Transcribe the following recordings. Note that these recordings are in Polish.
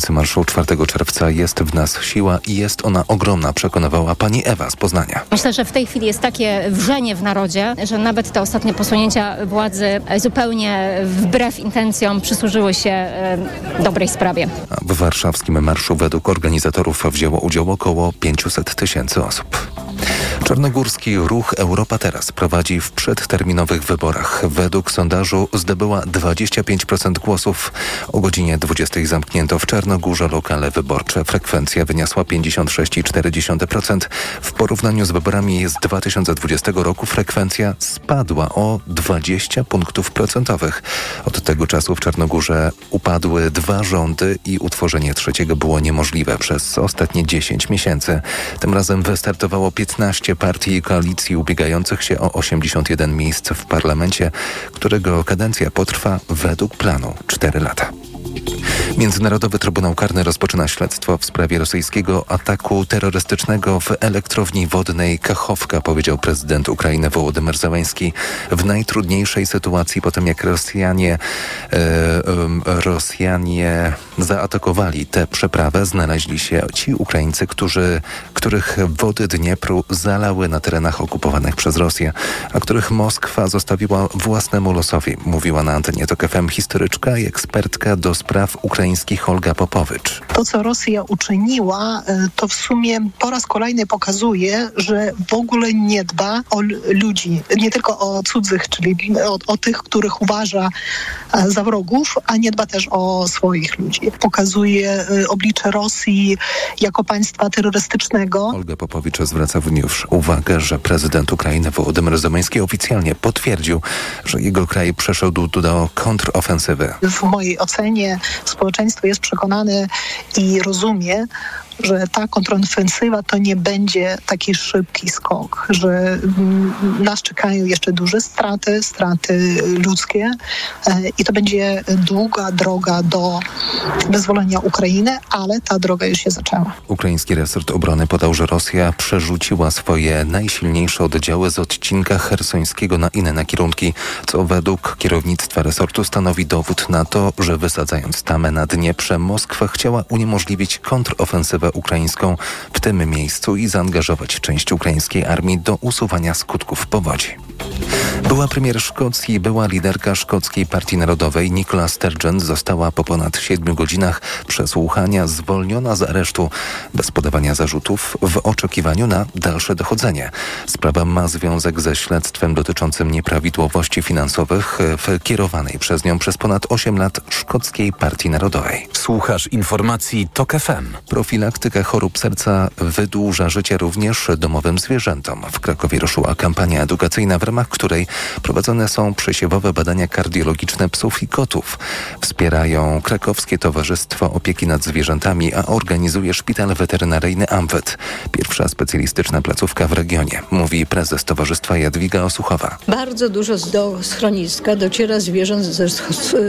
rocznicy marszu 4 czerwca jest w nas siła i jest ona ogromna, przekonywała pani Ewa z Poznania. Myślę, że w tej chwili jest takie wrzenie w narodzie, że nawet te ostatnie posunięcia władzy zupełnie wbrew intencjom przysłużyły się dobrej sprawie. W warszawskim marszu według organizatorów wzięło udział około 500 tysięcy osób. Czarnogórski ruch Europa Teraz prowadzi w przedterminowych wyborach. Według sondażu zdobyła 25% głosów. O godzinie 20 zamknięto w Czarnogórze lokale wyborcze. Frekwencja wyniosła 56,4%. W porównaniu z wyborami z 2020 roku frekwencja spadła o 20 punktów procentowych. Od tego czasu w Czarnogórze upadły dwa rządy i utworzenie trzeciego było niemożliwe przez ostatnie 10 miesięcy. Tym razem wystartowało 15 partii i koalicji ubiegających się o 81 miejsc w parlamencie, którego kadencja potrwa według planu 4 lata. Międzynarodowy Trybunał Karny rozpoczyna śledztwo w sprawie rosyjskiego ataku terrorystycznego w elektrowni wodnej Kachowka, powiedział prezydent Ukrainy Wołodymyr Załański. W najtrudniejszej sytuacji po tym, jak Rosjanie, e, Rosjanie zaatakowali tę przeprawę, znaleźli się ci Ukraińcy, którzy, których wody Dniepru zalały na terenach okupowanych przez Rosję, a których Moskwa zostawiła własnemu losowi, mówiła na antenie TOK FM historyczka i ekspertka do spraw ukraińskich Olga Popowicz. To, co Rosja uczyniła, e, to w sumie po raz kolejny pokazuje, że w ogóle nie dba o ludzi, nie tylko o cudzych, czyli o, o tych, których uważa e, za wrogów, a nie dba też o swoich ludzi. Pokazuje e, oblicze Rosji jako państwa terrorystycznego. Olga Popowicz zwraca już uwagę, że prezydent Ukrainy Wołodymyr Zemeński oficjalnie potwierdził, że jego kraj przeszedł do kontrofensywy. W mojej ocenie społeczeństwo jest przekonane i rozumie, że ta kontrofensywa to nie będzie taki szybki skok, że mm, nas czekają jeszcze duże straty, straty ludzkie e, i to będzie długa droga do wyzwolenia Ukrainy, ale ta droga już się zaczęła. Ukraiński resort obrony podał, że Rosja przerzuciła swoje najsilniejsze oddziały z odcinka hersońskiego na inne kierunki, co według kierownictwa resortu stanowi dowód na to, że wysadzając tamę na Dnieprze, Moskwa chciała uniemożliwić kontrofensywę ukraińską w tym miejscu i zaangażować część ukraińskiej armii do usuwania skutków powodzi. Była premier Szkocji, była liderka szkockiej Partii Narodowej Nicola Sturgeon została po ponad siedmiu godzinach przesłuchania zwolniona z aresztu bez podawania zarzutów w oczekiwaniu na dalsze dochodzenie. Sprawa ma związek ze śledztwem dotyczącym nieprawidłowości finansowych w kierowanej przez nią przez ponad 8 lat szkockiej Partii Narodowej. Słuchasz informacji TOK FM. Profilaktyka chorób serca wydłuża życie również domowym zwierzętom. W Krakowie ruszyła kampania edukacyjna, w ramach której prowadzone są przesiewowe badania kardiologiczne psów i kotów. Wspierają Krakowskie Towarzystwo Opieki nad Zwierzętami, a organizuje szpital weterynaryjny AMWET. Pierwsza specjalistyczna placówka w regionie, mówi prezes Towarzystwa Jadwiga Osuchowa. Bardzo dużo do schroniska dociera zwierząt ze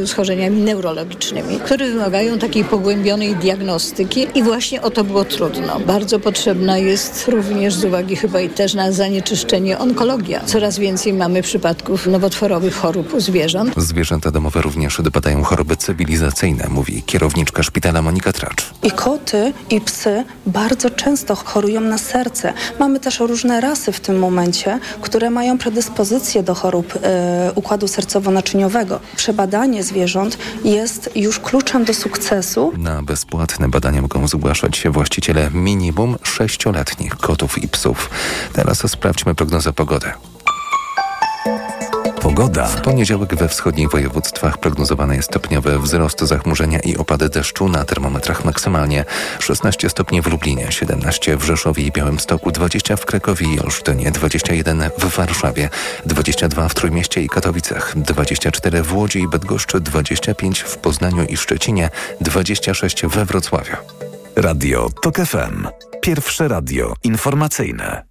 schorzeniami neurologicznymi, które wymagają takiej pogłębionej diagnostyki i właśnie o to było trudno. Bardzo potrzebna jest również z uwagi chyba i też na zanieczyszczenie onkologia. Coraz więcej mamy przypadków nowotworowych chorób u zwierząt. Zwierzęta domowe również dopadają choroby cywilizacyjne, mówi kierowniczka szpitala Monika Tracz. I koty, i psy bardzo często chorują na serce. Mamy też różne rasy w tym momencie, które mają predyspozycje do chorób e, układu sercowo-naczyniowego. Przebadanie zwierząt jest już kluczem do sukcesu. Na bezpłatne badania mogą zgłaszać się właściciele minimum sześcioletnich kotów i psów. Teraz sprawdźmy prognozę pogody. Pogoda. W poniedziałek we wschodnich województwach prognozowany jest stopniowy wzrost zachmurzenia i opady deszczu na termometrach maksymalnie 16 stopni w Lublinie, 17 w Rzeszowie i Białymstoku, 20 w Krakowie i Olsztynie, 21 w Warszawie, 22 w Trójmieście i Katowicach, 24 w Łodzi i Bydgoszczy, 25 w Poznaniu i Szczecinie, 26 we Wrocławiu. Radio TOK FM. Pierwsze radio informacyjne.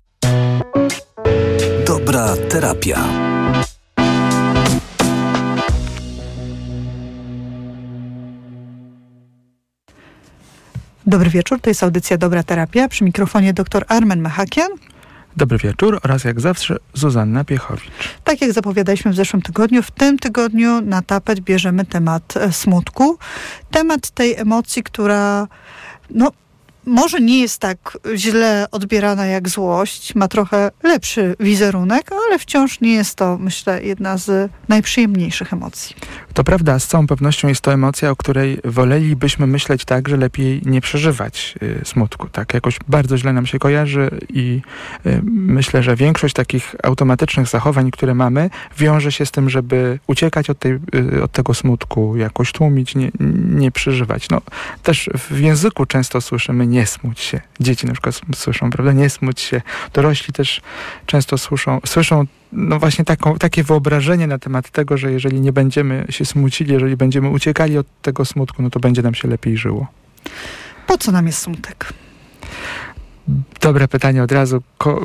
Dobra terapia. Dobry wieczór, to jest audycja Dobra Terapia. Przy mikrofonie dr Armen Machakian. Dobry wieczór oraz jak zawsze Zuzanna Piechowicz. Tak jak zapowiadaliśmy w zeszłym tygodniu, w tym tygodniu na tapet bierzemy temat e, smutku. Temat tej emocji, która no, może nie jest tak źle odbierana jak złość, ma trochę lepszy wizerunek, ale wciąż nie jest to, myślę, jedna z najprzyjemniejszych emocji. To prawda, z całą pewnością jest to emocja, o której wolelibyśmy myśleć tak, że lepiej nie przeżywać y, smutku. Tak, jakoś bardzo źle nam się kojarzy i y, myślę, że większość takich automatycznych zachowań, które mamy, wiąże się z tym, żeby uciekać od, tej, y, od tego smutku, jakoś tłumić, nie, nie przeżywać. No, też w języku często słyszymy nie smuć się. Dzieci na przykład słyszą, prawda, nie smuć się. Dorośli też często słyszą, słyszą no właśnie taką, takie wyobrażenie na temat tego, że jeżeli nie będziemy się smucili, jeżeli będziemy uciekali od tego smutku, no to będzie nam się lepiej żyło. Po co nam jest smutek? Dobre pytanie od razu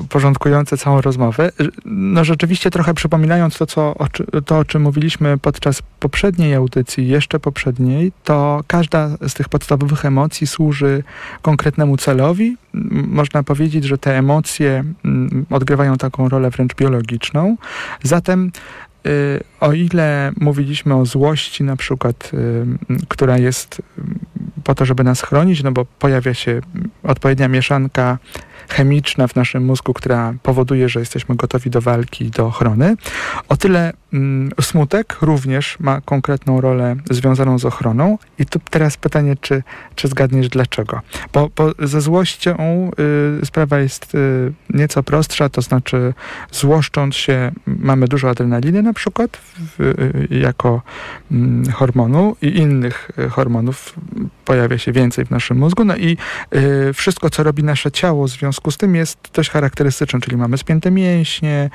porządkujące całą rozmowę. No rzeczywiście trochę przypominając to, co, o, to, o czym mówiliśmy podczas poprzedniej audycji, jeszcze poprzedniej, to każda z tych podstawowych emocji służy konkretnemu celowi. Można powiedzieć, że te emocje odgrywają taką rolę wręcz biologiczną. Zatem o ile mówiliśmy o złości, na przykład, y, która jest po to, żeby nas chronić, no bo pojawia się odpowiednia mieszanka chemiczna w naszym mózgu, która powoduje, że jesteśmy gotowi do walki, do ochrony. O tyle smutek również ma konkretną rolę związaną z ochroną. I tu teraz pytanie, czy, czy zgadniesz dlaczego? Bo, bo ze złością y, sprawa jest y, nieco prostsza, to znaczy złoszcząc się mamy dużo adrenaliny na przykład w, y, jako y, hormonu i innych y, hormonów pojawia się więcej w naszym mózgu. No i y, wszystko, co robi nasze ciało w związku z tym jest dość charakterystyczne, czyli mamy spięte mięśnie,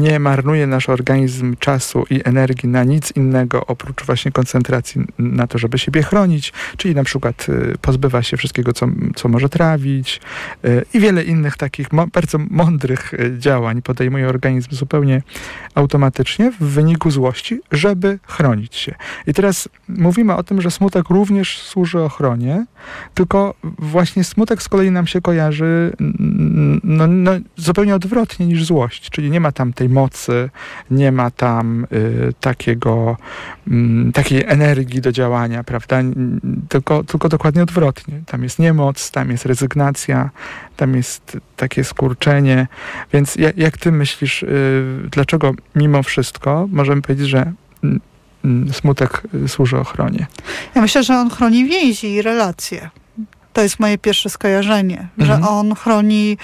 nie marnuje nasz organizm czasu i energii na nic innego oprócz właśnie koncentracji na to, żeby siebie chronić, czyli na przykład y, pozbywa się wszystkiego, co, co może trawić y, i wiele innych takich bardzo mądrych y, działań podejmuje organizm zupełnie automatycznie w wyniku złości, żeby chronić się. I teraz mówimy o tym, że smutek również służy ochronie, tylko właśnie smutek z kolei nam się kojarzy no, no, zupełnie odwrotnie niż złość, czyli nie ma tam tej mocy, nie ma tam y, takiego, y, takiej energii do działania, prawda? Tylko, tylko dokładnie odwrotnie. Tam jest niemoc, tam jest rezygnacja, tam jest takie skurczenie. Więc jak, jak ty myślisz, y, dlaczego mimo wszystko możemy powiedzieć, że smutek służy ochronie? Ja myślę, że on chroni więzi i relacje. To jest moje pierwsze skojarzenie, mhm. że on chroni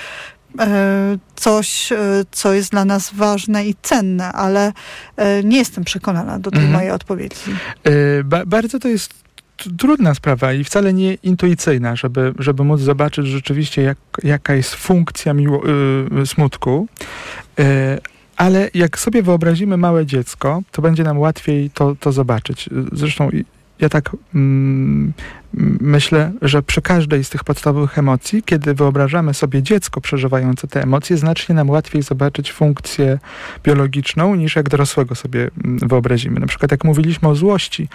coś, e, co jest dla nas ważne i cenne, ale e, nie jestem przekonana do tej mhm. mojej odpowiedzi. Ba bardzo to jest trudna sprawa i wcale nie intuicyjna, żeby, żeby móc zobaczyć rzeczywiście, jak, jaka jest funkcja miło, y, smutku. Y, ale jak sobie wyobrazimy małe dziecko, to będzie nam łatwiej to, to zobaczyć. Zresztą ja tak mm, myślę, że przy każdej z tych podstawowych emocji, kiedy wyobrażamy sobie dziecko przeżywające te emocje, znacznie nam łatwiej zobaczyć funkcję biologiczną niż jak dorosłego sobie mm, wyobrazimy. Na przykład jak mówiliśmy o złości,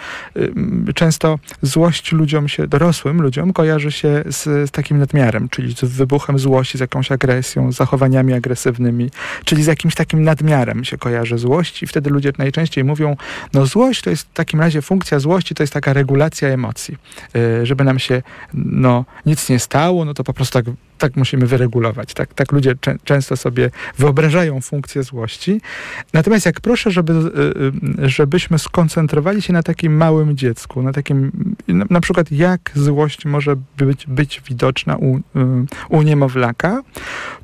często złość ludziom się, dorosłym ludziom kojarzy się z, z takim nadmiarem, czyli z wybuchem złości, z jakąś agresją, z zachowaniami agresywnymi, czyli z jakimś takim nadmiarem się kojarzy złość i wtedy ludzie najczęściej mówią, no złość to jest w takim razie funkcja złości, to jest taka regulacja emocji y, żeby nam się no, nic nie stało, no to po prostu tak, tak musimy wyregulować. Tak, tak ludzie cze często sobie wyobrażają funkcję złości. Natomiast jak proszę, żeby, y, y, żebyśmy skoncentrowali się na takim małym dziecku, na takim, na, na przykład jak złość może być, być widoczna u, y, u niemowlaka,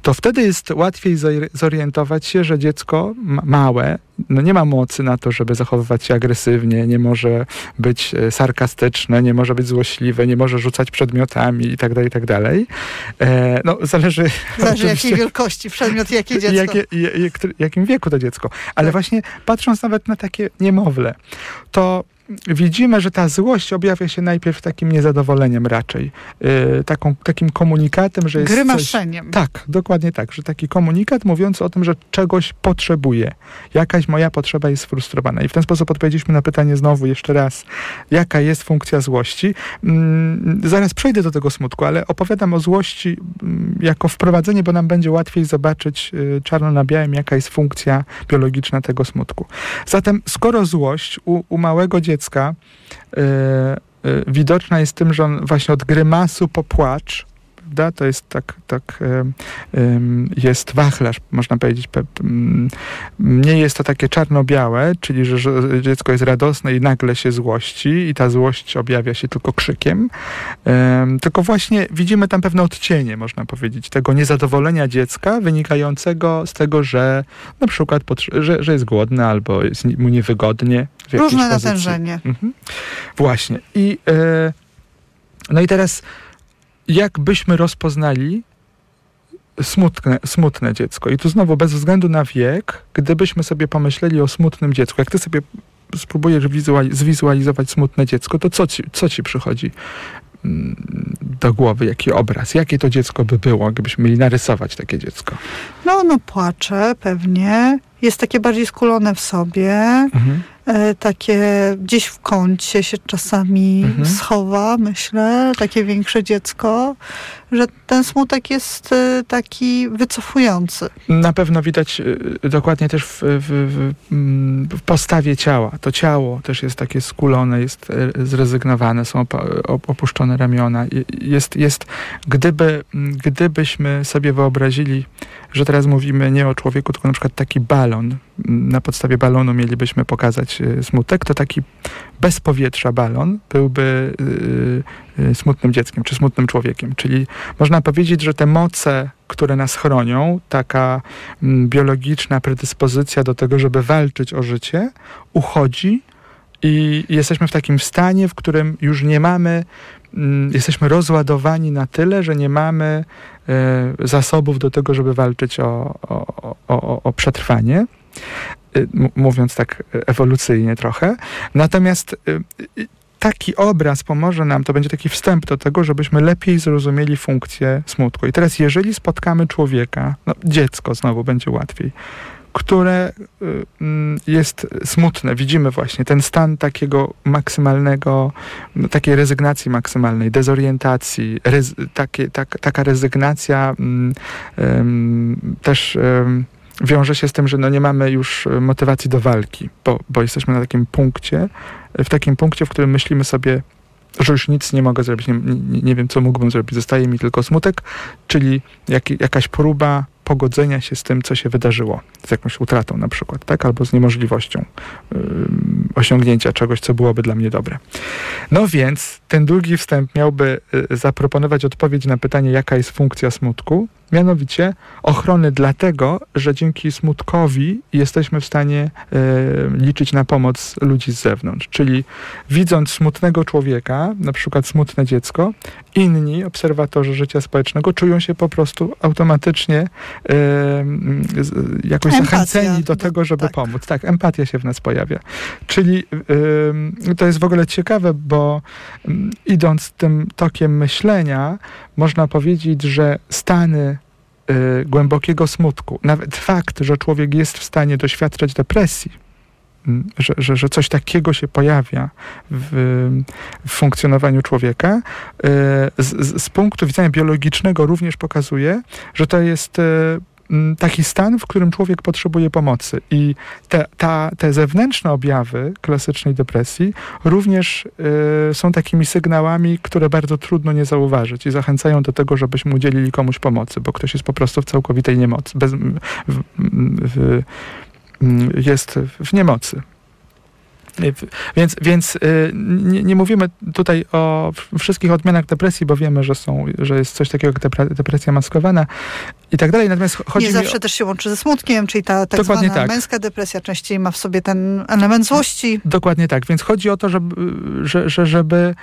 to wtedy jest łatwiej zorientować się, że dziecko małe no nie ma mocy na to, żeby zachowywać się agresywnie, nie może być sarkastyczne, nie może być złośliwe, nie może rzucać przedmiotami i tak dalej, i tak. E, no, zależy... Zależy jakiej wielkości przedmiot, jakie dziecko. Jakie, jakim wieku to dziecko. Ale tak. właśnie patrząc nawet na takie niemowlę, to widzimy, że ta złość objawia się najpierw takim niezadowoleniem raczej. Yy, taką, takim komunikatem, że jest coś... Grymaszeniem. Tak, dokładnie tak, że taki komunikat mówiący o tym, że czegoś potrzebuję. Jakaś moja potrzeba jest sfrustrowana. I w ten sposób odpowiedzieliśmy na pytanie znowu jeszcze raz, jaka jest funkcja złości. Mm, zaraz przejdę do tego smutku, ale opowiadam o złości mm, jako wprowadzenie, bo nam będzie łatwiej zobaczyć y, czarno na białym, jaka jest funkcja biologiczna tego smutku. Zatem, skoro złość u, u małego dziecka y, y, widoczna jest tym, że on właśnie od grymasu po płacz, prawda? To jest tak, tak jest wachlarz, można powiedzieć. Nie jest to takie czarno-białe, czyli że, dziecko jest radosne i nagle się złości i ta złość objawia się tylko krzykiem. Em, Tylko właśnie widzimy tam pewne odcienie, można powiedzieć, tego niezadowolenia dziecka wynikającego z tego, że na przykład, że, że jest głodne albo jest mu niewygodnie. Różne natężenie. Mhm. Właśnie. I, e, no i teraz, jak byśmy rozpoznali smutne, smutne dziecko? I tu znowu, bez względu na wiek, gdybyśmy sobie pomyśleli o smutnym dziecku, jak ty sobie spróbujesz wizuali- zwizualizować smutne dziecko, to co ci, co ci przychodzi mm, do głowy? Jaki obraz? Jakie to dziecko by było, gdybyśmy mieli narysować takie dziecko? No ono płacze pewnie, jest takie bardziej skulone w sobie, Mhm. e, takie gdzieś w kącie się czasami Mhm. schowa, myślę, takie większe dziecko, że ten smutek jest e, taki wycofujący. Na pewno widać y, dokładnie też w, w, w, mm, w postawie ciała. To ciało też jest takie skulone, jest e, zrezygnowane, są opuszczone ramiona. Jest, jest gdyby, mm, gdybyśmy sobie wyobrazili, że teraz mówimy nie o człowieku, tylko na przykład taki balon. Na podstawie balonu mielibyśmy pokazać y, smutek, to taki bez powietrza balon byłby y, y, smutnym dzieckiem, czy smutnym człowiekiem. Czyli można powiedzieć, że te moce, które nas chronią, taka mm, biologiczna predyspozycja do tego, żeby walczyć o życie, uchodzi i jesteśmy w takim stanie, w którym już nie mamy, mm, jesteśmy rozładowani na tyle, że nie mamy zasobów do tego, żeby walczyć o, o, o, o, przetrwanie. Y, Mówiąc tak ewolucyjnie trochę. Natomiast y, y, taki obraz pomoże nam, to będzie taki wstęp do tego, żebyśmy lepiej zrozumieli funkcję smutku. I teraz, jeżeli spotkamy człowieka, no, dziecko znowu będzie łatwiej, które y, mm, jest smutne, widzimy właśnie ten stan takiego maksymalnego, takiej rezygnacji maksymalnej, dezorientacji, rez, takie, tak, taka rezygnacja mm, też wiąże się z tym, że no nie mamy już e, motywacji do walki, bo, bo jesteśmy na takim punkcie, w takim punkcie, w którym myślimy sobie, że już nic nie mogę zrobić, nie, nie, nie wiem, co mógłbym zrobić, zostaje mi tylko smutek, czyli jak, jakaś próba pogodzenia się z tym, co się wydarzyło, z jakąś utratą na przykład, tak, albo z niemożliwością osiągnięcia czegoś, co byłoby dla mnie dobre. No więc ten długi wstęp miałby y, zaproponować odpowiedź na pytanie, jaka jest funkcja smutku, mianowicie ochrony dlatego, że dzięki smutkowi jesteśmy w stanie y, liczyć na pomoc ludzi z zewnątrz. Czyli widząc smutnego człowieka, na przykład smutne dziecko, inni obserwatorzy życia społecznego czują się po prostu automatycznie y, z- jakoś Empatia. zachęceni do tego, żeby Tak. pomóc. Tak, empatia się w nas pojawia. Czyli to jest w ogóle ciekawe, bo idąc tym tokiem myślenia, można powiedzieć, że stany y, głębokiego smutku, nawet fakt, że człowiek jest w stanie doświadczać depresji, mm, że, że, że coś takiego się pojawia w, w funkcjonowaniu człowieka, y, z, z, punktu widzenia biologicznego również pokazuje, że to jest y, taki stan, w którym człowiek potrzebuje pomocy. I te, ta, te zewnętrzne objawy klasycznej depresji również y, są takimi sygnałami, które bardzo trudno nie zauważyć i zachęcają do tego, żebyśmy udzielili komuś pomocy, bo ktoś jest po prostu w całkowitej niemocy, bez, w, w, w, jest w niemocy. Y, Więc, więc y, nie, nie mówimy tutaj o wszystkich odmianach depresji, bo wiemy, że, są, że jest coś takiego jak depre- depresja maskowana i tak dalej. Natomiast chodzi Nie zawsze o... też się łączy ze smutkiem, czyli ta tak Dokładnie zwana tak. męska depresja częściej ma w sobie ten element złości. Dokładnie tak. Więc chodzi o to, żeby, że, że, żeby,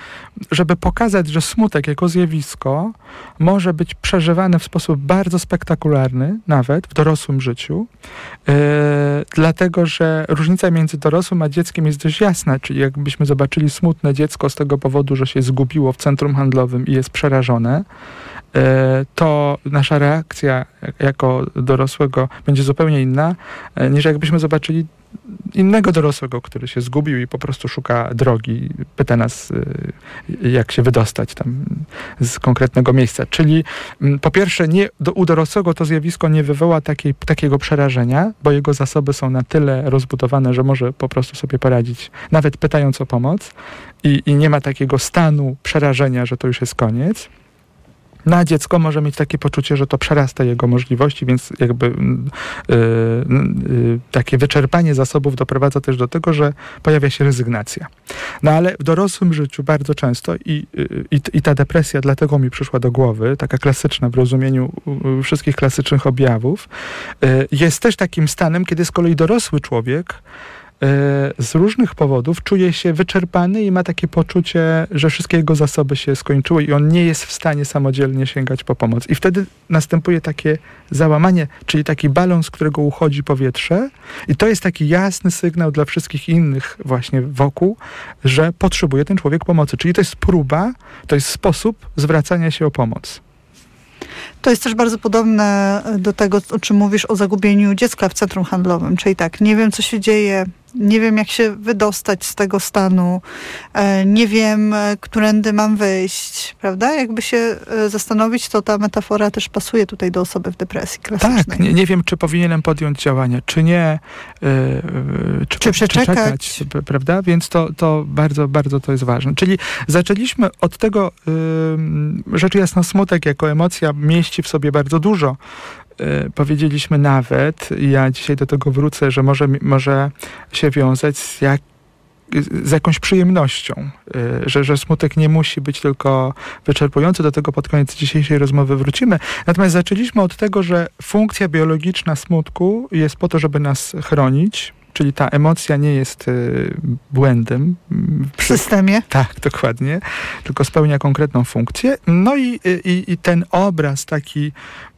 żeby pokazać, że smutek jako zjawisko może być przeżywany w sposób bardzo spektakularny, nawet w dorosłym życiu, e, dlatego że różnica między dorosłym a dzieckiem jest dość jasna. Czyli jakbyśmy zobaczyli smutne dziecko z tego powodu, że się zgubiło w centrum handlowym i jest przerażone, to nasza reakcja jako dorosłego będzie zupełnie inna, e, niż jakbyśmy zobaczyli innego dorosłego, który się zgubił i po prostu szuka drogi, pyta nas, y, jak się wydostać tam z konkretnego miejsca. Czyli mm, po pierwsze, nie, do, u dorosłego to zjawisko nie wywoła takiej, takiego przerażenia, bo jego zasoby są na tyle rozbudowane, że może po prostu sobie poradzić, nawet pytając o pomoc i, i nie ma takiego stanu przerażenia, że to już jest koniec. Na dziecko może mieć takie poczucie, że to przerasta jego możliwości, więc jakby mm, y, y, takie wyczerpanie zasobów doprowadza też do tego, że pojawia się rezygnacja. No ale w dorosłym życiu bardzo często i, y, i, i ta depresja dlatego mi przyszła do głowy, taka klasyczna w rozumieniu y, wszystkich klasycznych objawów, y, jest też takim stanem, kiedy z kolei dorosły człowiek y, z różnych powodów czuje się wyczerpany i ma takie poczucie, że wszystkie jego zasoby się skończyły i on nie jest w stanie samodzielnie sięgać po pomoc. I wtedy następuje takie załamanie, czyli taki balon, z którego uchodzi powietrze i to jest taki jasny sygnał dla wszystkich innych właśnie wokół, że potrzebuje ten człowiek pomocy. Czyli to jest próba, to jest sposób zwracania się o pomoc. To jest też bardzo podobne do tego, o czym mówisz o zagubieniu dziecka w centrum handlowym. Czyli tak, nie wiem, co się dzieje, nie wiem, jak się wydostać z tego stanu, e, nie wiem, e, którędy mam wyjść, prawda? Jakby się e, zastanowić, to ta metafora też pasuje tutaj do osoby w depresji klasycznej. Tak, nie, nie wiem, czy powinienem podjąć działania, czy nie, yy, czy, Czy przeczekać. czekać, p- prawda? Więc to, to bardzo, bardzo to jest ważne. Czyli zaczęliśmy od tego, yy, rzecz jasna, smutek jako emocja mieści w sobie bardzo dużo. Yy, Powiedzieliśmy nawet, ja dzisiaj do tego wrócę, że może, może się wiązać z jak z jakąś przyjemnością, yy, że, że smutek nie musi być tylko wyczerpujący. Do tego pod koniec dzisiejszej rozmowy wrócimy. Natomiast zaczęliśmy od tego, że funkcja biologiczna smutku jest po to, żeby nas chronić, czyli ta emocja nie jest y, błędem. W systemie. tak, dokładnie, tylko spełnia konkretną funkcję. No i, i, i ten obraz taki,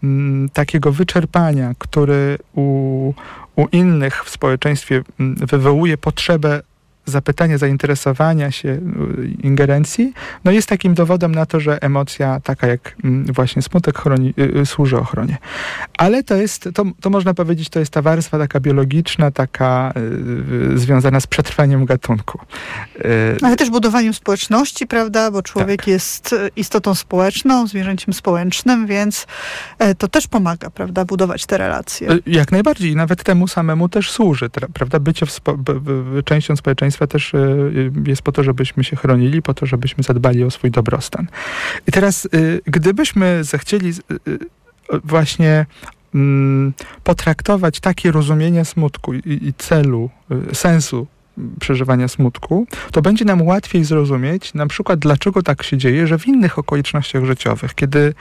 mm, takiego wyczerpania, który u, u innych w społeczeństwie mm, wywołuje potrzebę zapytania, zainteresowania się, y, ingerencji, no jest takim dowodem na to, że emocja taka jak mm, właśnie smutek chroni, y, y, służy ochronie. Ale to jest, to, to można powiedzieć, to jest ta warstwa taka biologiczna, taka y, związana z przetrwaniem gatunku. Y, Ale też budowaniu społeczności, prawda? Bo człowiek jest e, istotą społeczną, zwierzęciem społecznym, więc e, to też pomaga, prawda? Budować te relacje. Jak najbardziej. Nawet temu samemu też służy. Prawda? Bycie w spo, częścią społeczeństwa też y, y, jest po to, żebyśmy się chronili, po to, żebyśmy zadbali o swój dobrostan. I teraz, y, gdybyśmy zechcieli y, właśnie mm, potraktować takie rozumienie smutku i, i celu, sensu przeżywania smutku, to będzie nam łatwiej zrozumieć na przykład, dlaczego tak się dzieje, że w innych okolicznościach życiowych, kiedy,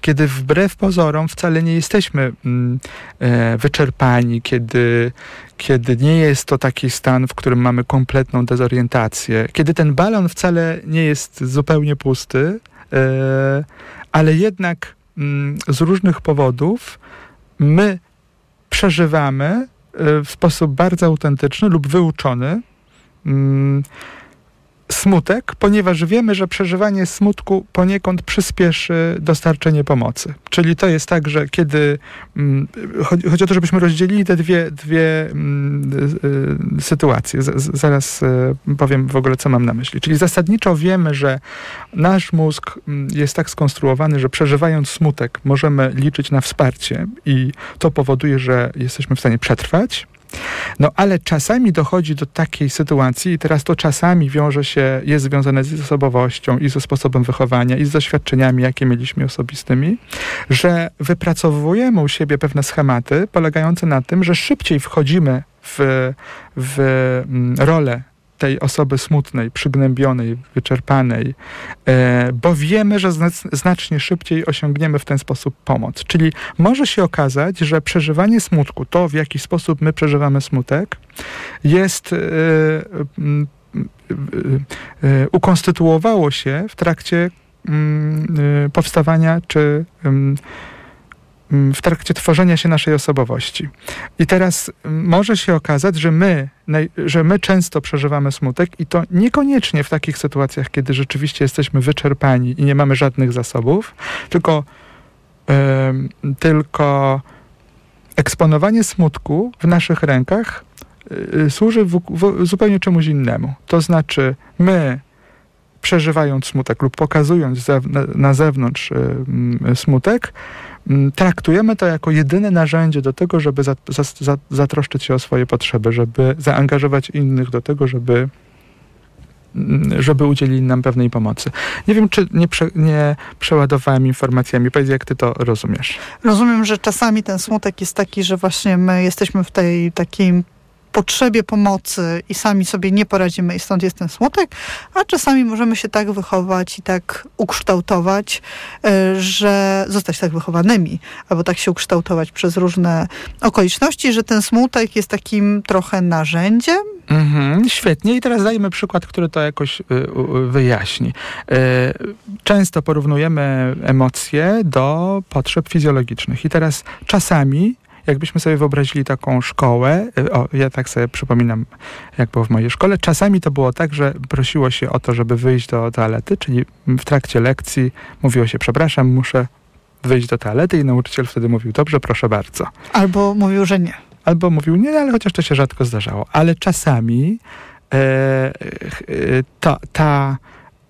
kiedy wbrew pozorom wcale nie jesteśmy mm, e, wyczerpani, kiedy, kiedy nie jest to taki stan, w którym mamy kompletną dezorientację, kiedy ten balon wcale nie jest zupełnie pusty, e, ale jednak mm, z różnych powodów my przeżywamy w sposób bardzo autentyczny lub wyuczony. Mm, smutek, ponieważ wiemy, że przeżywanie smutku poniekąd przyspieszy dostarczenie pomocy. Czyli to jest tak, że kiedy mm, chodzi, o to, żebyśmy rozdzielili te dwie, dwie mm, y, y, sytuacje. Zaraz y, powiem w ogóle, co mam na myśli. Czyli zasadniczo wiemy, że nasz mózg mm, jest tak skonstruowany, że przeżywając smutek możemy liczyć na wsparcie i to powoduje, że jesteśmy w stanie przetrwać. No ale czasami dochodzi do takiej sytuacji i teraz to czasami wiąże się, jest związane z osobowością i ze sposobem wychowania i z doświadczeniami, jakie mieliśmy osobistymi, że wypracowujemy u siebie pewne schematy polegające na tym, że szybciej wchodzimy w, w mm, rolę tej osoby smutnej, przygnębionej, wyczerpanej, e, bo wiemy, że znac- znacznie szybciej osiągniemy w ten sposób pomoc. Czyli może się okazać, że przeżywanie smutku, to w jaki sposób my przeżywamy smutek, jest. E, e, ukonstytuowało się w trakcie mm, powstawania czy mm, w trakcie tworzenia się naszej osobowości. I teraz mm, może się okazać, że my, że my często przeżywamy smutek i to niekoniecznie w takich sytuacjach, kiedy rzeczywiście jesteśmy wyczerpani i nie mamy żadnych zasobów, tylko, em, tylko eksponowanie smutku w naszych rękach y, służy w, w, zupełnie czemuś innemu. To znaczy, my przeżywając smutek lub pokazując na, zewnątrz y, mm, smutek, mm, traktujemy to jako jedyne narzędzie do tego, żeby za, za, za, zatroszczyć się o swoje potrzeby, żeby zaangażować innych do tego, żeby mm, żeby udzielili nam pewnej pomocy. Nie wiem, czy nie, prze, nie przeładowałem informacjami. Powiedz, jak ty to rozumiesz? Rozumiem, że czasami ten smutek jest taki, że właśnie my jesteśmy w tej takiej potrzebie pomocy i sami sobie nie poradzimy i stąd jest ten smutek, a czasami możemy się tak wychować i tak ukształtować, e, że zostać tak wychowanymi, albo tak się ukształtować przez różne okoliczności, że ten smutek jest takim trochę narzędziem, Mhm, świetnie. I teraz dajmy przykład, który to jakoś y, wyjaśni. Y, często porównujemy emocje do potrzeb fizjologicznych. I teraz czasami jakbyśmy sobie wyobrazili taką szkołę, y, o, ja tak sobie przypominam, jak było w mojej szkole, czasami to było tak, że prosiło się o to, żeby wyjść do toalety, czyli w trakcie lekcji mówiło się, przepraszam, muszę wyjść do toalety i nauczyciel wtedy mówił, dobrze, proszę bardzo. albo mówił, że nie. Albo mówił nie, ale chociaż to się rzadko zdarzało. Ale czasami e, e, ta, ta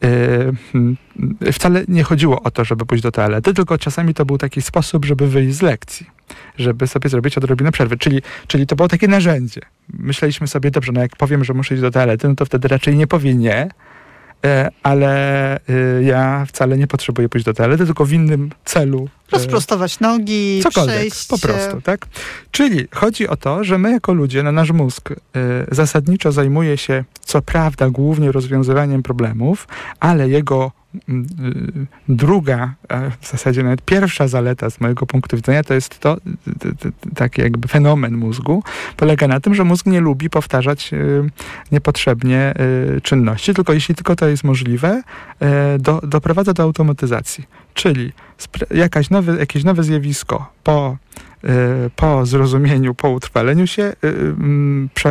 hmm, wcale nie chodziło o to, żeby pójść do toalety, tylko czasami to był taki sposób, żeby wyjść z lekcji, żeby sobie zrobić odrobinę przerwy. Czyli, czyli to było takie narzędzie. Myśleliśmy sobie, dobrze, no jak powiem, że muszę iść do toalety, no to wtedy raczej nie powie nie, ale e, ja wcale nie potrzebuję pójść do toalety, tylko w innym celu e, Rozprostować nogi, Cokolwiek, przejść. po prostu, tak? Czyli chodzi o to, że my jako ludzie, no nasz mózg y, zasadniczo zajmuje się, co prawda, głównie rozwiązywaniem problemów, ale jego y, druga, a w zasadzie nawet pierwsza zaleta z mojego punktu widzenia to jest to, taki jakby fenomen mózgu, polega na tym, że mózg nie lubi powtarzać y, niepotrzebnie y, czynności, tylko jeśli tylko to jest możliwe, y, do, doprowadza do automatyzacji. Czyli jakaś nowe, jakieś nowe zjawisko po, y, po zrozumieniu, po utrwaleniu się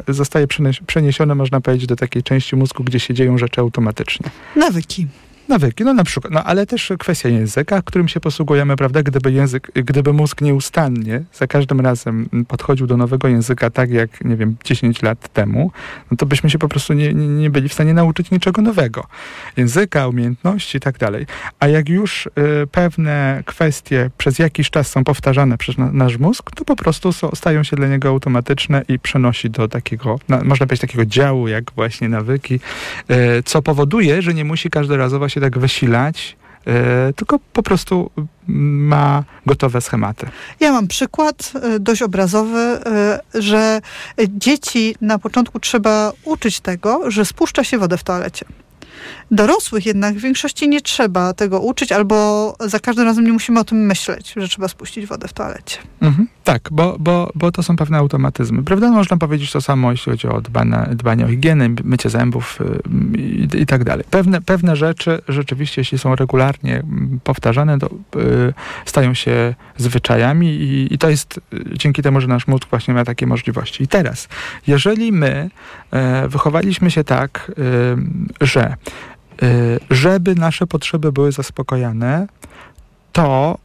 y, zostaje przeniesione, można powiedzieć, do takiej części mózgu, gdzie się dzieją rzeczy automatycznie. Nawyki. Nawyki, no na przykład, no ale też kwestia języka, którym się posługujemy, prawda? Gdyby język, gdyby mózg nieustannie za każdym razem podchodził do nowego języka tak jak, nie wiem, 10 lat temu, no to byśmy się po prostu nie, nie, nie byli w stanie nauczyć niczego nowego. Języka, umiejętności i tak dalej. A jak już y, pewne kwestie przez jakiś czas są powtarzane przez na, nasz mózg, to po prostu są, stają się dla niego automatyczne i przenosi do takiego, na, można powiedzieć, takiego działu, jak właśnie nawyki, y, co powoduje, że nie musi każdorazowo się tak wysilać, y, tylko po prostu ma gotowe schematy. Ja mam przykład e, dość obrazowy, e, że dzieci na początku trzeba uczyć tego, że spuszcza się wodę w toalecie. Dorosłych jednak w większości nie trzeba tego uczyć, albo za każdym razem nie musimy o tym myśleć, że trzeba spuścić wodę w toalecie. Mhm, tak, bo, bo, bo to są pewne automatyzmy. Prawda? Można powiedzieć to samo, jeśli chodzi o dbanie, dbanie o higienę, mycie zębów y, i, i tak dalej. Pewne, pewne rzeczy rzeczywiście, jeśli są regularnie powtarzane, to y, stają się zwyczajami i, i to jest y, dzięki temu, że nasz mózg właśnie ma takie możliwości. I teraz, jeżeli my e, wychowaliśmy się tak, y, że y, żeby nasze potrzeby były zaspokojone, to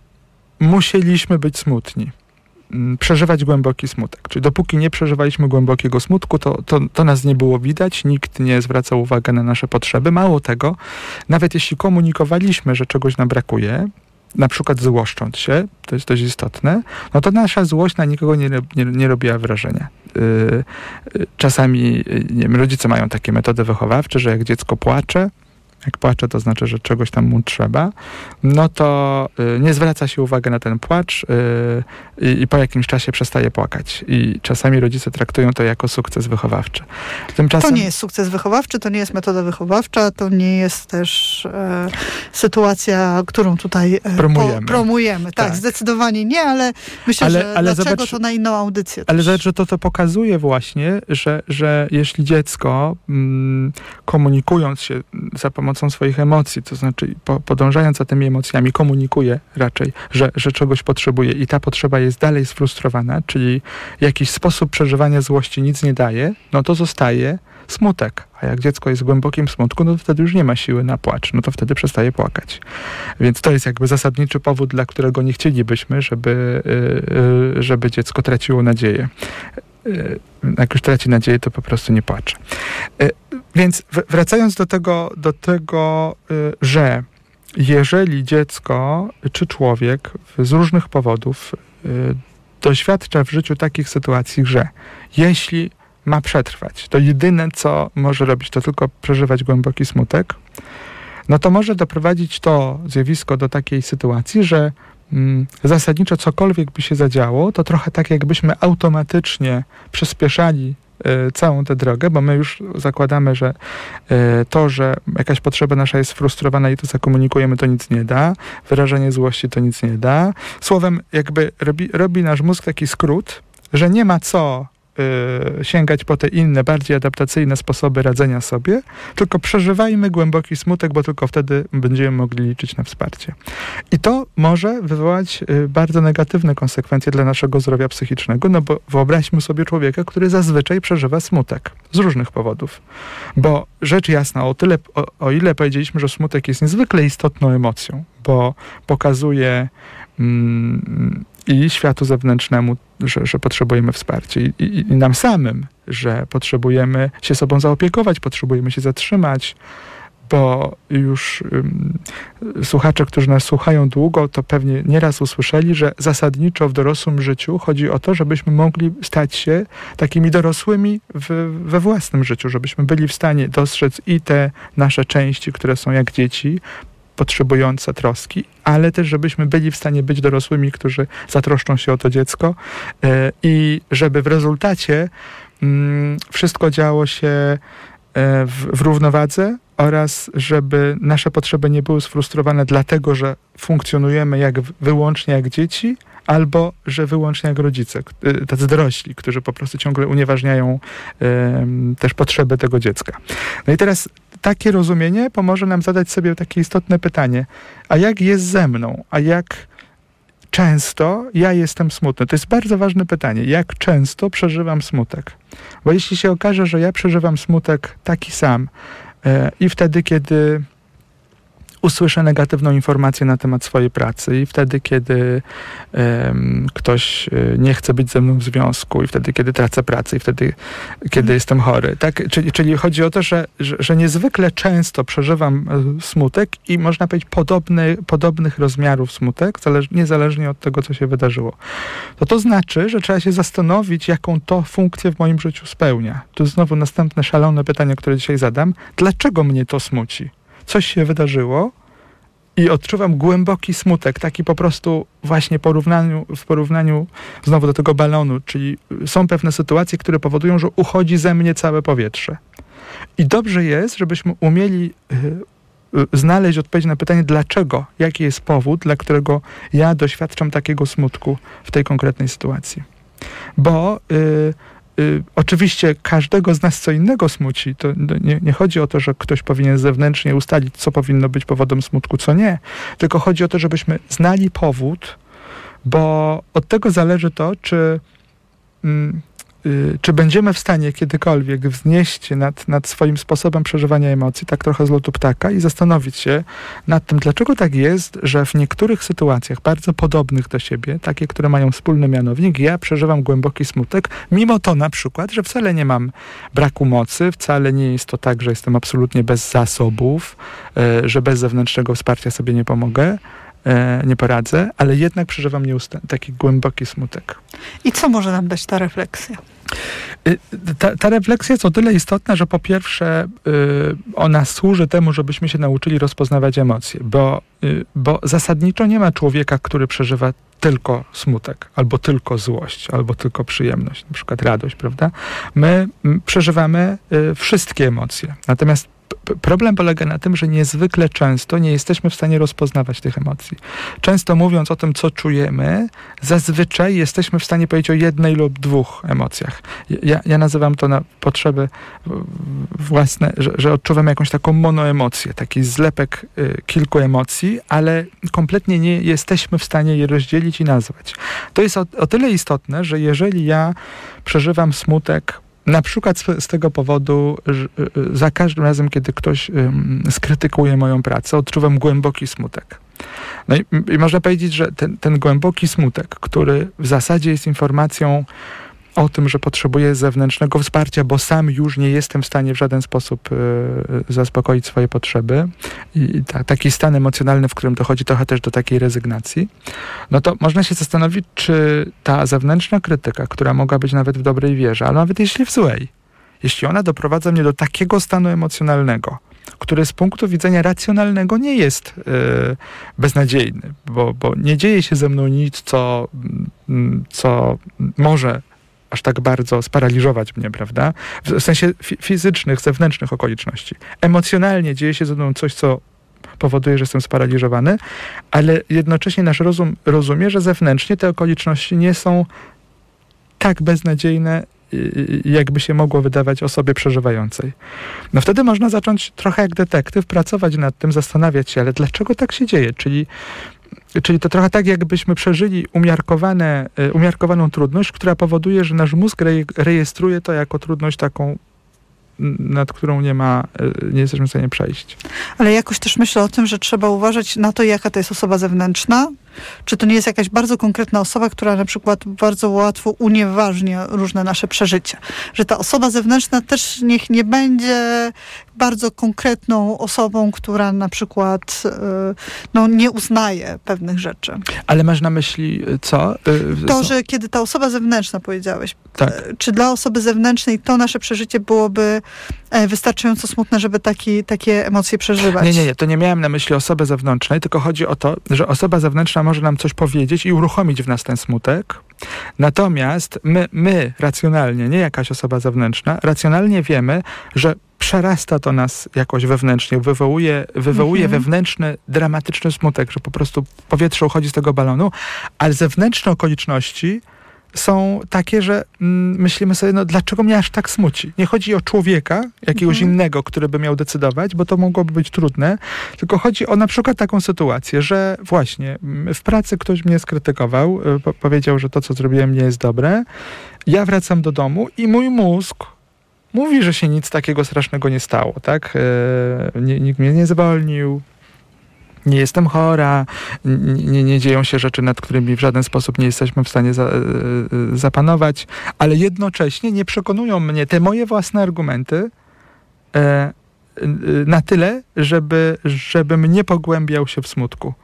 musieliśmy być smutni. Mm, Przeżywać głęboki smutek. Czyli dopóki nie przeżywaliśmy głębokiego smutku, to, to, to nas nie było widać, nikt nie zwracał uwagi na nasze potrzeby. Mało tego, nawet jeśli komunikowaliśmy, że czegoś nam brakuje, na przykład złoszcząc się, to jest dość istotne, no to nasza złość na nikogo nie, nie, nie robiła wrażenia. Yy, czasami yy, nie wiem, rodzice mają takie metody wychowawcze, że jak dziecko płacze, jak płacze, to znaczy, że czegoś tam mu trzeba, no to y, nie zwraca się uwagi na ten płacz y, i, po jakimś czasie przestaje płakać. I czasami rodzice traktują to jako sukces wychowawczy. Tymczasem, To nie jest sukces wychowawczy, to nie jest metoda wychowawcza, to nie jest też e, sytuacja, którą tutaj e, Promujemy. Po, promujemy. Tak, Tak. zdecydowanie nie, ale myślę, Ale- że ale dlaczego zobacz- to na inną audycję. Ale zobacz, że to to pokazuje właśnie, że, że jeśli dziecko mm, komunikując się za pomocą swoich emocji, to znaczy po, podążając za tymi emocjami, komunikuje raczej, że, że czegoś potrzebuje i ta potrzeba jest dalej sfrustrowana, czyli jakiś sposób przeżywania złości nic nie daje, no to zostaje smutek. A jak dziecko jest w głębokim smutku, no to wtedy już nie ma siły na płacz, no to wtedy przestaje płakać. Więc to jest jakby zasadniczy powód, dla którego nie chcielibyśmy, żeby, y, y, żeby dziecko traciło nadzieję. Y, Jak już traci nadzieję, to po prostu nie płacze. Więc wracając do tego, do tego, y, że jeżeli dziecko czy człowiek z różnych powodów y, doświadcza w życiu takich sytuacji, że jeśli ma przetrwać, to jedyne co może robić, to tylko przeżywać głęboki smutek, no to może doprowadzić to zjawisko do takiej sytuacji, że mm, zasadniczo cokolwiek by się zadziało, to trochę tak jakbyśmy automatycznie przyspieszali całą tę drogę, bo my już zakładamy, że e, to, że jakaś potrzeba nasza jest sfrustrowana i to zakomunikujemy, to nic nie da. Wyrażenie złości to nic nie da. Słowem, jakby robi, robi nasz mózg taki skrót, że nie ma co y, sięgać po te inne, bardziej adaptacyjne sposoby radzenia sobie, tylko przeżywajmy głęboki smutek, bo tylko wtedy będziemy mogli liczyć na wsparcie. I to może wywołać y, bardzo negatywne konsekwencje dla naszego zdrowia psychicznego, no bo wyobraźmy sobie człowieka, który zazwyczaj przeżywa smutek z różnych powodów. Bo rzecz jasna, o, tyle, o, o ile powiedzieliśmy, że smutek jest niezwykle istotną emocją, bo pokazuje mm, i światu zewnętrznemu, że, że potrzebujemy wsparcia, i, i, i nam samym, że potrzebujemy się sobą zaopiekować, potrzebujemy się zatrzymać, bo już ym, słuchacze, którzy nas słuchają długo, to pewnie nieraz usłyszeli, że zasadniczo w dorosłym życiu chodzi o to, żebyśmy mogli stać się takimi dorosłymi w, we własnym życiu, żebyśmy byli w stanie dostrzec i te nasze części, które są jak dzieci, potrzebujące troski, ale też żebyśmy byli w stanie być dorosłymi, którzy zatroszczą się o to dziecko e, i żeby w rezultacie mm, wszystko działo się e, w, w równowadze oraz żeby nasze potrzeby nie były sfrustrowane dlatego, że funkcjonujemy jak wyłącznie jak dzieci, albo że wyłącznie jak rodzice, y, tacy dorośli, którzy po prostu ciągle unieważniają em, też potrzeby tego dziecka. No i teraz takie rozumienie pomoże nam zadać sobie takie istotne pytanie, a jak jest ze mną, a jak często ja jestem smutny? To jest bardzo ważne pytanie. Jak często przeżywam smutek? Bo jeśli się okaże, że ja przeżywam smutek taki sam e, i wtedy, kiedy usłyszę negatywną informację na temat swojej pracy i wtedy, kiedy em, ktoś e, nie chce być ze mną w związku i wtedy, kiedy tracę pracę i wtedy, kiedy jestem chory. Tak? Czyli, czyli chodzi o to, że, że, że niezwykle często przeżywam e, smutek i można powiedzieć podobny, podobnych rozmiarów smutek, zależ, niezależnie od tego, co się wydarzyło. To to znaczy, że trzeba się zastanowić, jaką to funkcję w moim życiu spełnia. Tu znowu następne szalone pytanie, które dzisiaj zadam. Dlaczego mnie to smuci? Coś się wydarzyło i odczuwam głęboki smutek, taki po prostu właśnie porównaniu, w porównaniu znowu do tego balonu, czyli są pewne sytuacje, które powodują, że uchodzi ze mnie całe powietrze. I dobrze jest, żebyśmy umieli y, znaleźć odpowiedź na pytanie, dlaczego, jaki jest powód, dla którego ja doświadczam takiego smutku w tej konkretnej sytuacji. Bo y, y, oczywiście każdego z nas co innego smuci. To nie, nie chodzi o to, że ktoś powinien zewnętrznie ustalić, co powinno być powodem smutku, co nie. Tylko chodzi o to, żebyśmy znali powód, bo od tego zależy to, czy, mm, czy będziemy w stanie kiedykolwiek wznieść się nad, nad swoim sposobem przeżywania emocji, tak trochę z lotu ptaka i zastanowić się nad tym, dlaczego tak jest, że w niektórych sytuacjach bardzo podobnych do siebie, takie, które mają wspólny mianownik, ja przeżywam głęboki smutek, mimo to na przykład, że wcale nie mam braku mocy, wcale nie jest to tak, że jestem absolutnie bez zasobów, e, że bez zewnętrznego wsparcia sobie nie pomogę, e, nie poradzę, ale jednak przeżywam taki głęboki smutek. I co może nam dać ta refleksja? Y, Ta, ta refleksja jest o tyle istotna, że po pierwsze y, ona służy temu, żebyśmy się nauczyli rozpoznawać emocje, bo, y, bo zasadniczo nie ma człowieka, który przeżywa tylko smutek, albo tylko złość, albo tylko przyjemność, na przykład radość, prawda? My przeżywamy y, wszystkie emocje. Natomiast problem polega na tym, że niezwykle często nie jesteśmy w stanie rozpoznawać tych emocji. Często mówiąc o tym, co czujemy, zazwyczaj jesteśmy w stanie powiedzieć o jednej lub dwóch emocjach. Ja, ja nazywam to na potrzeby własne, że, że odczuwam jakąś taką monoemocję, taki zlepek y, kilku emocji, ale kompletnie nie jesteśmy w stanie je rozdzielić i nazwać. To jest o, o tyle istotne, że jeżeli ja przeżywam smutek na przykład z, tego powodu, że y, y, za każdym razem, kiedy ktoś skrytykuje moją pracę, odczuwam głęboki smutek. No i, i można powiedzieć, że ten, ten głęboki smutek, który w zasadzie jest informacją o tym, że potrzebuję zewnętrznego wsparcia, bo sam już nie jestem w stanie w żaden sposób y, y, zaspokoić swoje potrzeby. I ta, taki stan emocjonalny, w którym dochodzi trochę też do takiej rezygnacji, no to można się zastanowić, czy ta zewnętrzna krytyka, która mogła być nawet w dobrej wierze, ale nawet jeśli w złej, jeśli ona doprowadza mnie do takiego stanu emocjonalnego, który z punktu widzenia racjonalnego nie jest y, beznadziejny, bo, bo nie dzieje się ze mną nic, co, mm, co może aż tak bardzo sparaliżować mnie, prawda? W sensie fi- fizycznych, zewnętrznych okoliczności. Emocjonalnie dzieje się ze mną coś, co powoduje, że jestem sparaliżowany, ale jednocześnie nasz rozum rozumie, że zewnętrznie te okoliczności nie są tak beznadziejne, jakby się mogło wydawać osobie przeżywającej. No wtedy można zacząć trochę jak detektyw pracować nad tym, zastanawiać się, ale dlaczego tak się dzieje? Czyli Czyli to trochę tak, jakbyśmy przeżyli umiarkowane, y, umiarkowaną trudność, która powoduje, że nasz mózg reje- rejestruje to jako trudność taką, nad którą nie ma, y, nie jesteśmy w stanie przejść. Ale jakoś też myślę o tym, że trzeba uważać na to, jaka to jest osoba zewnętrzna. Czy to nie jest jakaś bardzo konkretna osoba, która na przykład bardzo łatwo unieważnia różne nasze przeżycia. Że ta osoba zewnętrzna też niech nie będzie bardzo konkretną osobą, która na przykład y, no, nie uznaje pewnych rzeczy. Ale masz na myśli y, co? Y, To, że kiedy ta osoba zewnętrzna, powiedziałeś, Tak. e, czy dla osoby zewnętrznej to nasze przeżycie byłoby e, wystarczająco smutne, żeby taki, takie emocje przeżywać? Nie, nie, nie, to nie miałem na myśli osoby zewnętrznej, tylko chodzi o to, że osoba zewnętrzna może nam coś powiedzieć i uruchomić w nas ten smutek. Natomiast my, my racjonalnie, nie jakaś osoba zewnętrzna, racjonalnie wiemy, że przerasta to nas jakoś wewnętrznie, wywołuje, wywołuje Mhm. wewnętrzny, dramatyczny smutek, że po prostu powietrze uchodzi z tego balonu, ale zewnętrzne okoliczności są takie, że mm, myślimy sobie, no dlaczego mnie aż tak smuci? Nie chodzi o człowieka, jakiegoś Mhm. innego, który by miał decydować, bo to mogłoby być trudne, tylko chodzi o na przykład taką sytuację, że właśnie mm, w pracy ktoś mnie skrytykował, y, po powiedział, że to, co zrobiłem, nie jest dobre. Ja wracam do domu i mój mózg mówi, że się nic takiego strasznego nie stało, tak? Nie, nikt mnie nie zwolnił, nie jestem chora, nie, nie dzieją się rzeczy, nad którymi w żaden sposób nie jesteśmy w stanie za, e, e, zapanować, ale jednocześnie nie przekonują mnie te moje własne argumenty e, e, na tyle, żeby, żebym nie pogłębiał się w smutku.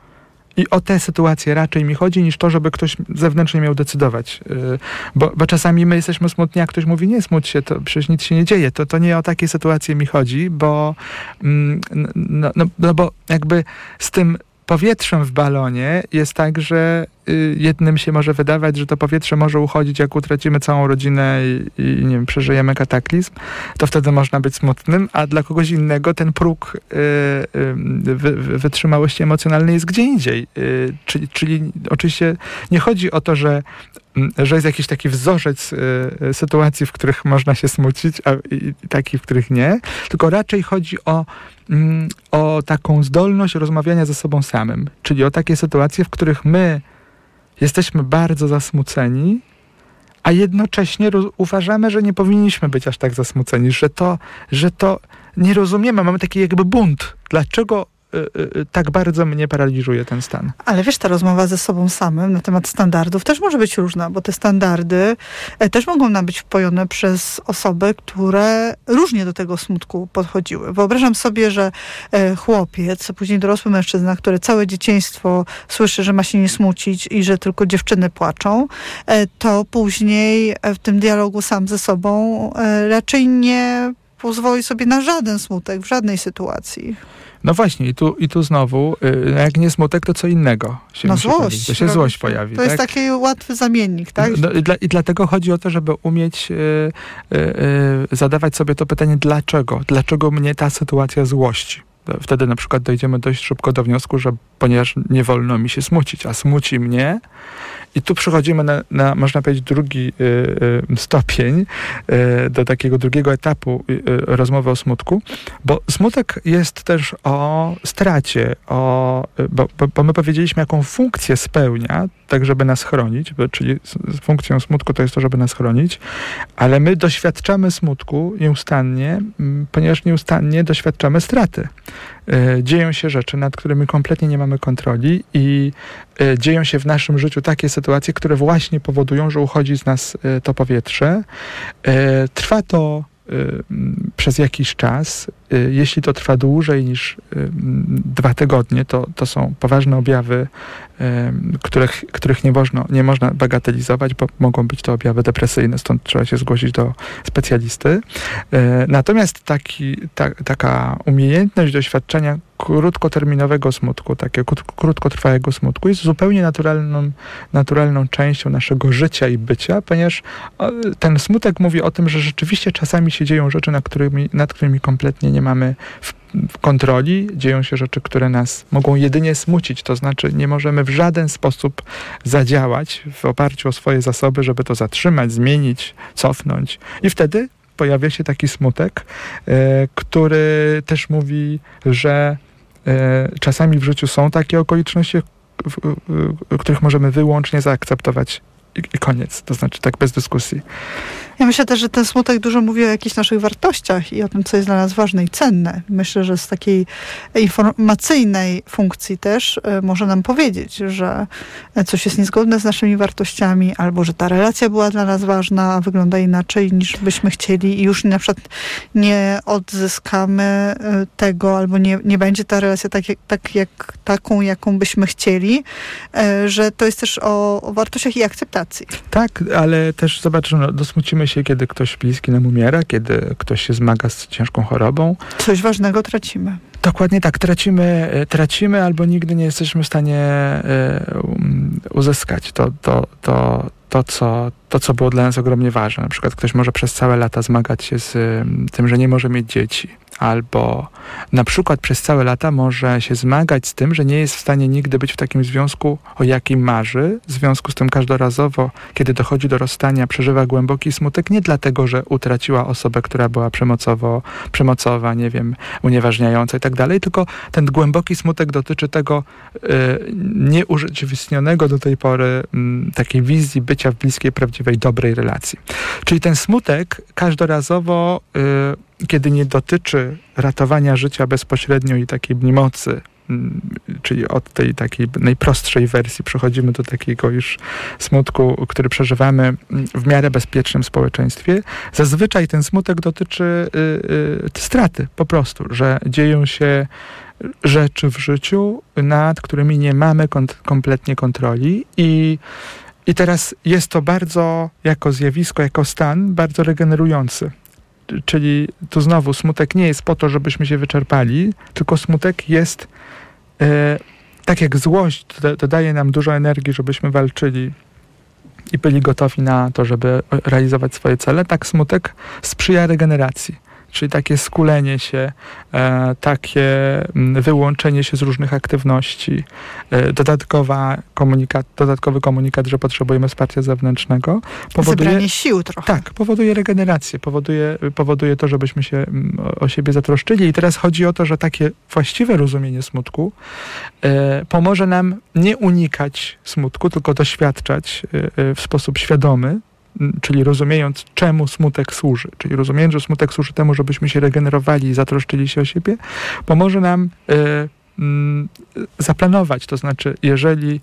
I o te sytuacje raczej mi chodzi, niż to, żeby ktoś zewnętrznie miał decydować. Yy, Bo, bo czasami my jesteśmy smutni, a ktoś mówi, nie smuć się, to przecież nic się nie dzieje. To, to nie o takie sytuacje mi chodzi, bo, no, no, no bo jakby z tym powietrzem w balonie jest tak, że y, jednym się może wydawać, że to powietrze może uchodzić, jak utracimy całą rodzinę i, i nie wiem, przeżyjemy kataklizm, to wtedy można być smutnym, a dla kogoś innego ten próg y, y, wy, wy- wytrzymałości emocjonalnej jest gdzie indziej. Y, czyli, czyli oczywiście nie chodzi o to, że mm, że jest jakiś taki wzorzec y, y, sytuacji, w których można się smucić, a i, takich, w których nie, tylko raczej chodzi o, o taką zdolność rozmawiania ze sobą samym, czyli o takie sytuacje, w których my jesteśmy bardzo zasmuceni, a jednocześnie uważamy, że nie powinniśmy być aż tak zasmuceni, że to, że to nie rozumiemy, mamy taki jakby bunt. Dlaczego tak bardzo mnie paraliżuje ten stan. Ale wiesz, ta rozmowa ze sobą samym na temat standardów też może być różna, bo te standardy e, też mogą nam być wpojone przez osoby, które różnie do tego smutku podchodziły. Wyobrażam sobie, że e, chłopiec, później dorosły mężczyzna, który całe dzieciństwo słyszy, że ma się nie smucić i że tylko dziewczyny płaczą, e, to później w tym dialogu sam ze sobą raczej nie pozwoli sobie na żaden smutek w żadnej sytuacji. No właśnie, i tu, i tu znowu, y, jak nie smutek, to co innego się No złość. To się złość pojawi. To jest tak? taki łatwy zamiennik, tak? No, i, dla, I dlatego chodzi o to, żeby umieć y, y, y, zadawać sobie to pytanie, dlaczego? Dlaczego mnie ta sytuacja złości? Wtedy na przykład dojdziemy dość szybko do wniosku, że ponieważ nie wolno mi się smucić, a smuci mnie, i tu przechodzimy na, na można powiedzieć, drugi y, y, stopień, y, do takiego drugiego etapu y, y, rozmowy o smutku, bo smutek jest też o stracie, o, y, bo, bo, my powiedzieliśmy, jaką funkcję spełnia, tak żeby nas chronić, bo, czyli funkcją smutku to jest to, żeby nas chronić, ale my doświadczamy smutku nieustannie, ponieważ nieustannie doświadczamy straty. Y, Dzieją się rzeczy, nad którymi kompletnie nie mamy kontroli i y, dzieją się w naszym życiu takie sytuacje, które właśnie powodują, że uchodzi z nas y, to powietrze. Trwa to przez jakiś czas. Y, Jeśli to trwa dłużej niż y, dwa tygodnie, to, to są poważne objawy, y, których, których nie, można, nie można bagatelizować, bo mogą być to objawy depresyjne, stąd trzeba się zgłosić do specjalisty. Y, Natomiast taki, ta, taka umiejętność doświadczenia krótkoterminowego smutku, takiego krót- krótkotrwałego smutku jest zupełnie naturalną, naturalną częścią naszego życia i bycia, ponieważ o, ten smutek mówi o tym, że rzeczywiście czasami się dzieją rzeczy, nad którymi, nad którymi kompletnie nie mamy kontroli. Dzieją się rzeczy, które nas mogą jedynie smucić, to znaczy nie możemy w żaden sposób zadziałać w oparciu o swoje zasoby, żeby to zatrzymać, zmienić, cofnąć. I wtedy pojawia się taki smutek, e, który też mówi, że e, czasami w życiu są takie okoliczności, w, których możemy wyłącznie zaakceptować i, koniec. To znaczy tak bez dyskusji. Ja myślę też, że ten smutek dużo mówi o jakichś naszych wartościach i o tym, co jest dla nas ważne i cenne. Myślę, że z takiej informacyjnej funkcji też e, może nam powiedzieć, że coś jest niezgodne z naszymi wartościami, albo że ta relacja była dla nas ważna, a wygląda inaczej niż byśmy chcieli i już na przykład nie odzyskamy e, tego, albo nie, nie będzie ta relacja tak jak, tak jak, taką, jaką byśmy chcieli, e, że to jest też o, o wartościach i akceptacji. Tak, ale też zobacz, no, dosmucimy się, kiedy ktoś bliski nam umiera, kiedy ktoś się zmaga z ciężką chorobą. Coś ważnego tracimy. Dokładnie tak, tracimy, e, tracimy albo nigdy nie jesteśmy w stanie e, um, uzyskać to, to, to, to, co, to, co było dla nas ogromnie ważne. Na przykład ktoś może przez całe lata zmagać się z tym, że nie może mieć dzieci. Albo na przykład przez całe lata może się zmagać z tym, że nie jest w stanie nigdy być w takim związku, o jakim marzy. W związku z tym każdorazowo, kiedy dochodzi do rozstania, przeżywa głęboki smutek nie dlatego, że utraciła osobę, która była przemocowo, przemocowa, nie wiem, unieważniająca i tak dalej, tylko ten głęboki smutek dotyczy tego y, nieurzeczywistnionego do tej pory mm, takiej wizji bycia w bliskiej, prawdziwej, dobrej relacji. Czyli ten smutek każdorazowo, y, kiedy nie dotyczy ratowania życia bezpośrednio i takiej mocy, mm, czyli od tej takiej najprostszej wersji przechodzimy do takiego już smutku, który przeżywamy mm, w miarę bezpiecznym społeczeństwie. Zazwyczaj ten smutek dotyczy y, y, straty po prostu, że dzieją się rzeczy w życiu, nad którymi nie mamy kont- kompletnie kontroli i i teraz jest to bardzo, jako zjawisko, jako stan, bardzo regenerujący. Czyli tu znowu smutek nie jest po to, żebyśmy się wyczerpali, tylko smutek jest, e, tak jak złość doda- dodaje nam dużo energii, żebyśmy walczyli i byli gotowi na to, żeby realizować swoje cele, tak smutek sprzyja regeneracji. Czyli takie skulenie się, e, takie mm, wyłączenie się z różnych aktywności, e, dodatkowa komunikat, dodatkowy komunikat, że potrzebujemy wsparcia zewnętrznego, powoduje, Zebranie sił trochę. tak, powoduje regenerację, powoduje, powoduje to, żebyśmy się mm, o- siebie zatroszczyli. I teraz chodzi o to, że takie właściwe rozumienie smutku e, pomoże nam nie unikać smutku, tylko doświadczać w sposób świadomy, czyli rozumiejąc, czemu smutek służy, czyli rozumiejąc, że smutek służy temu, żebyśmy się regenerowali i zatroszczyli się o siebie, pomoże nam e, mm, zaplanować. To znaczy, jeżeli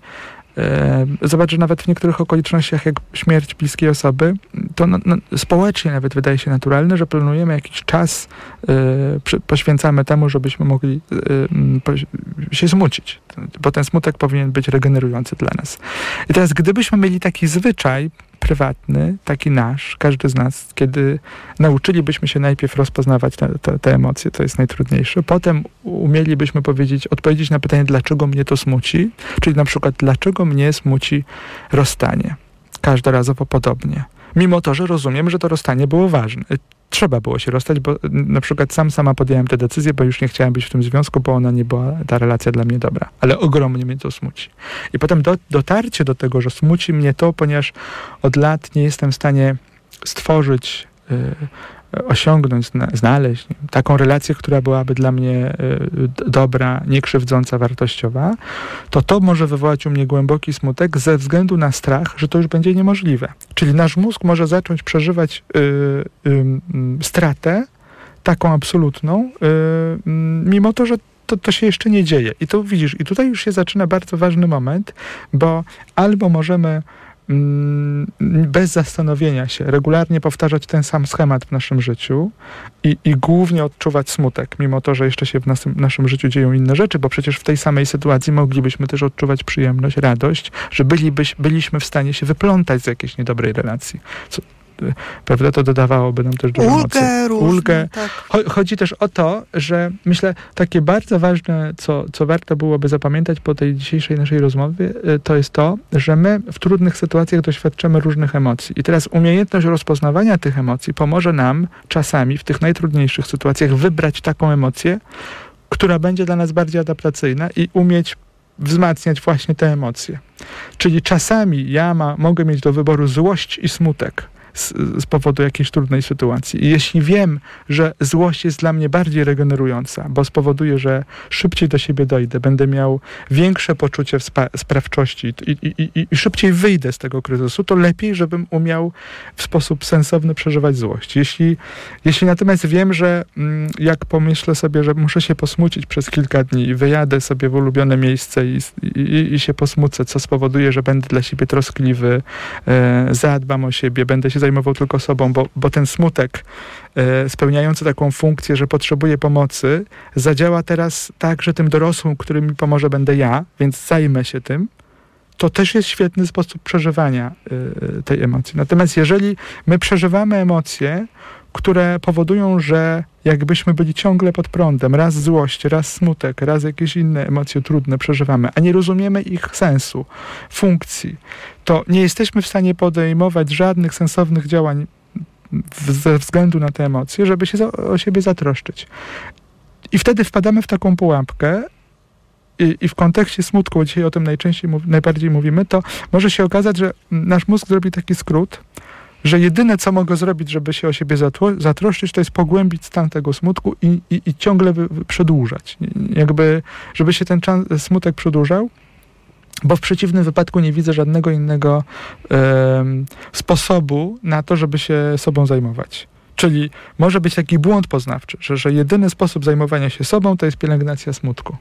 e, Zobacz, że nawet w niektórych okolicznościach, jak śmierć bliskiej osoby, to no, no, społecznie nawet wydaje się naturalne, że planujemy jakiś czas, przy, poświęcamy temu, żebyśmy mogli po, się smucić, bo ten smutek powinien być regenerujący dla nas. I teraz, gdybyśmy mieli taki zwyczaj prywatny, taki nasz, każdy z nas, kiedy nauczylibyśmy się najpierw rozpoznawać te, te, te emocje, to jest najtrudniejsze, potem umielibyśmy powiedzieć, odpowiedzieć na pytanie, dlaczego mnie to smuci, czyli na przykład, dlaczego mnie smuci rozstanie. Każdorazowo podobnie. Mimo to, że rozumiem, że to rozstanie było ważne. Trzeba było się rozstać, bo na przykład sam sama podjąłem tę decyzję, bo już nie chciałem być w tym związku, bo ona nie była, ta relacja dla mnie dobra. Ale ogromnie mnie to smuci. I potem do, dotarcie do tego, że smuci mnie to, ponieważ od lat nie jestem w stanie stworzyć osiągnąć, znaleźć taką relację, która byłaby dla mnie dobra, niekrzywdząca, wartościowa, to to może wywołać u mnie głęboki smutek ze względu na strach, że to już będzie niemożliwe. Czyli nasz mózg może zacząć przeżywać y, y, stratę taką absolutną, y, mimo to, że to, to się jeszcze nie dzieje. I to widzisz, i tutaj już się zaczyna bardzo ważny moment, bo albo możemy bez zastanowienia się, regularnie powtarzać ten sam schemat w naszym życiu i, i głównie odczuwać smutek, mimo to, że jeszcze się w naszym, naszym życiu dzieją inne rzeczy, bo przecież w tej samej sytuacji moglibyśmy też odczuwać przyjemność, radość, że bylibyś, byliśmy w stanie się wyplątać z jakiejś niedobrej relacji. Co, prawda, to dodawałoby nam też dużo Ulgę, różne, Ulgę. Tak. Chodzi też o to, że myślę, takie bardzo ważne, co, co warto byłoby zapamiętać po tej dzisiejszej naszej rozmowie, y, to jest to, że my w trudnych sytuacjach doświadczamy różnych emocji. I teraz umiejętność rozpoznawania tych emocji pomoże nam czasami w tych najtrudniejszych sytuacjach wybrać taką emocję, która będzie dla nas bardziej adaptacyjna i umieć wzmacniać właśnie te emocje. Czyli czasami ja ma, mogę mieć do wyboru złość i smutek z, z powodu jakiejś trudnej sytuacji. I jeśli wiem, że złość jest dla mnie bardziej regenerująca, bo spowoduje, że szybciej do siebie dojdę, będę miał większe poczucie sprawczości i, i, i, i szybciej wyjdę z tego kryzysu, to lepiej, żebym umiał w sposób sensowny przeżywać złość. Jeśli, jeśli natomiast wiem, że mm, jak pomyślę sobie, że muszę się posmucić przez kilka dni i wyjadę sobie w ulubione miejsce i, i, i się posmucę, co spowoduje, że będę dla siebie troskliwy, e, zadbam o siebie, będę się zajmował tylko sobą, bo, bo ten smutek e, spełniający taką funkcję, że potrzebuje pomocy, zadziała teraz tak, że tym dorosłym, który mi pomoże, będę ja, więc zajmę się tym. To też jest świetny sposób przeżywania e, tej emocji. Natomiast jeżeli my przeżywamy emocje, które powodują, że jakbyśmy byli ciągle pod prądem, raz złość, raz smutek, raz jakieś inne emocje trudne przeżywamy, a nie rozumiemy ich sensu, funkcji, to nie jesteśmy w stanie podejmować żadnych sensownych działań ze względu na te emocje, żeby się o siebie zatroszczyć. I wtedy wpadamy w taką pułapkę, i, i, w kontekście smutku, bo dzisiaj o tym najczęściej, najbardziej mówimy, to może się okazać, że nasz mózg zrobi taki skrót, że jedyne, co mogę zrobić, żeby się o siebie zatroszczyć, to jest pogłębić stan tego smutku i, i, i ciągle przedłużać. Jakby, żeby się ten smutek przedłużał, bo w przeciwnym wypadku nie widzę żadnego innego sposobu na to, żeby się sobą zajmować. Czyli może być taki błąd poznawczy, że, że jedyny sposób zajmowania się sobą to jest pielęgnacja smutku.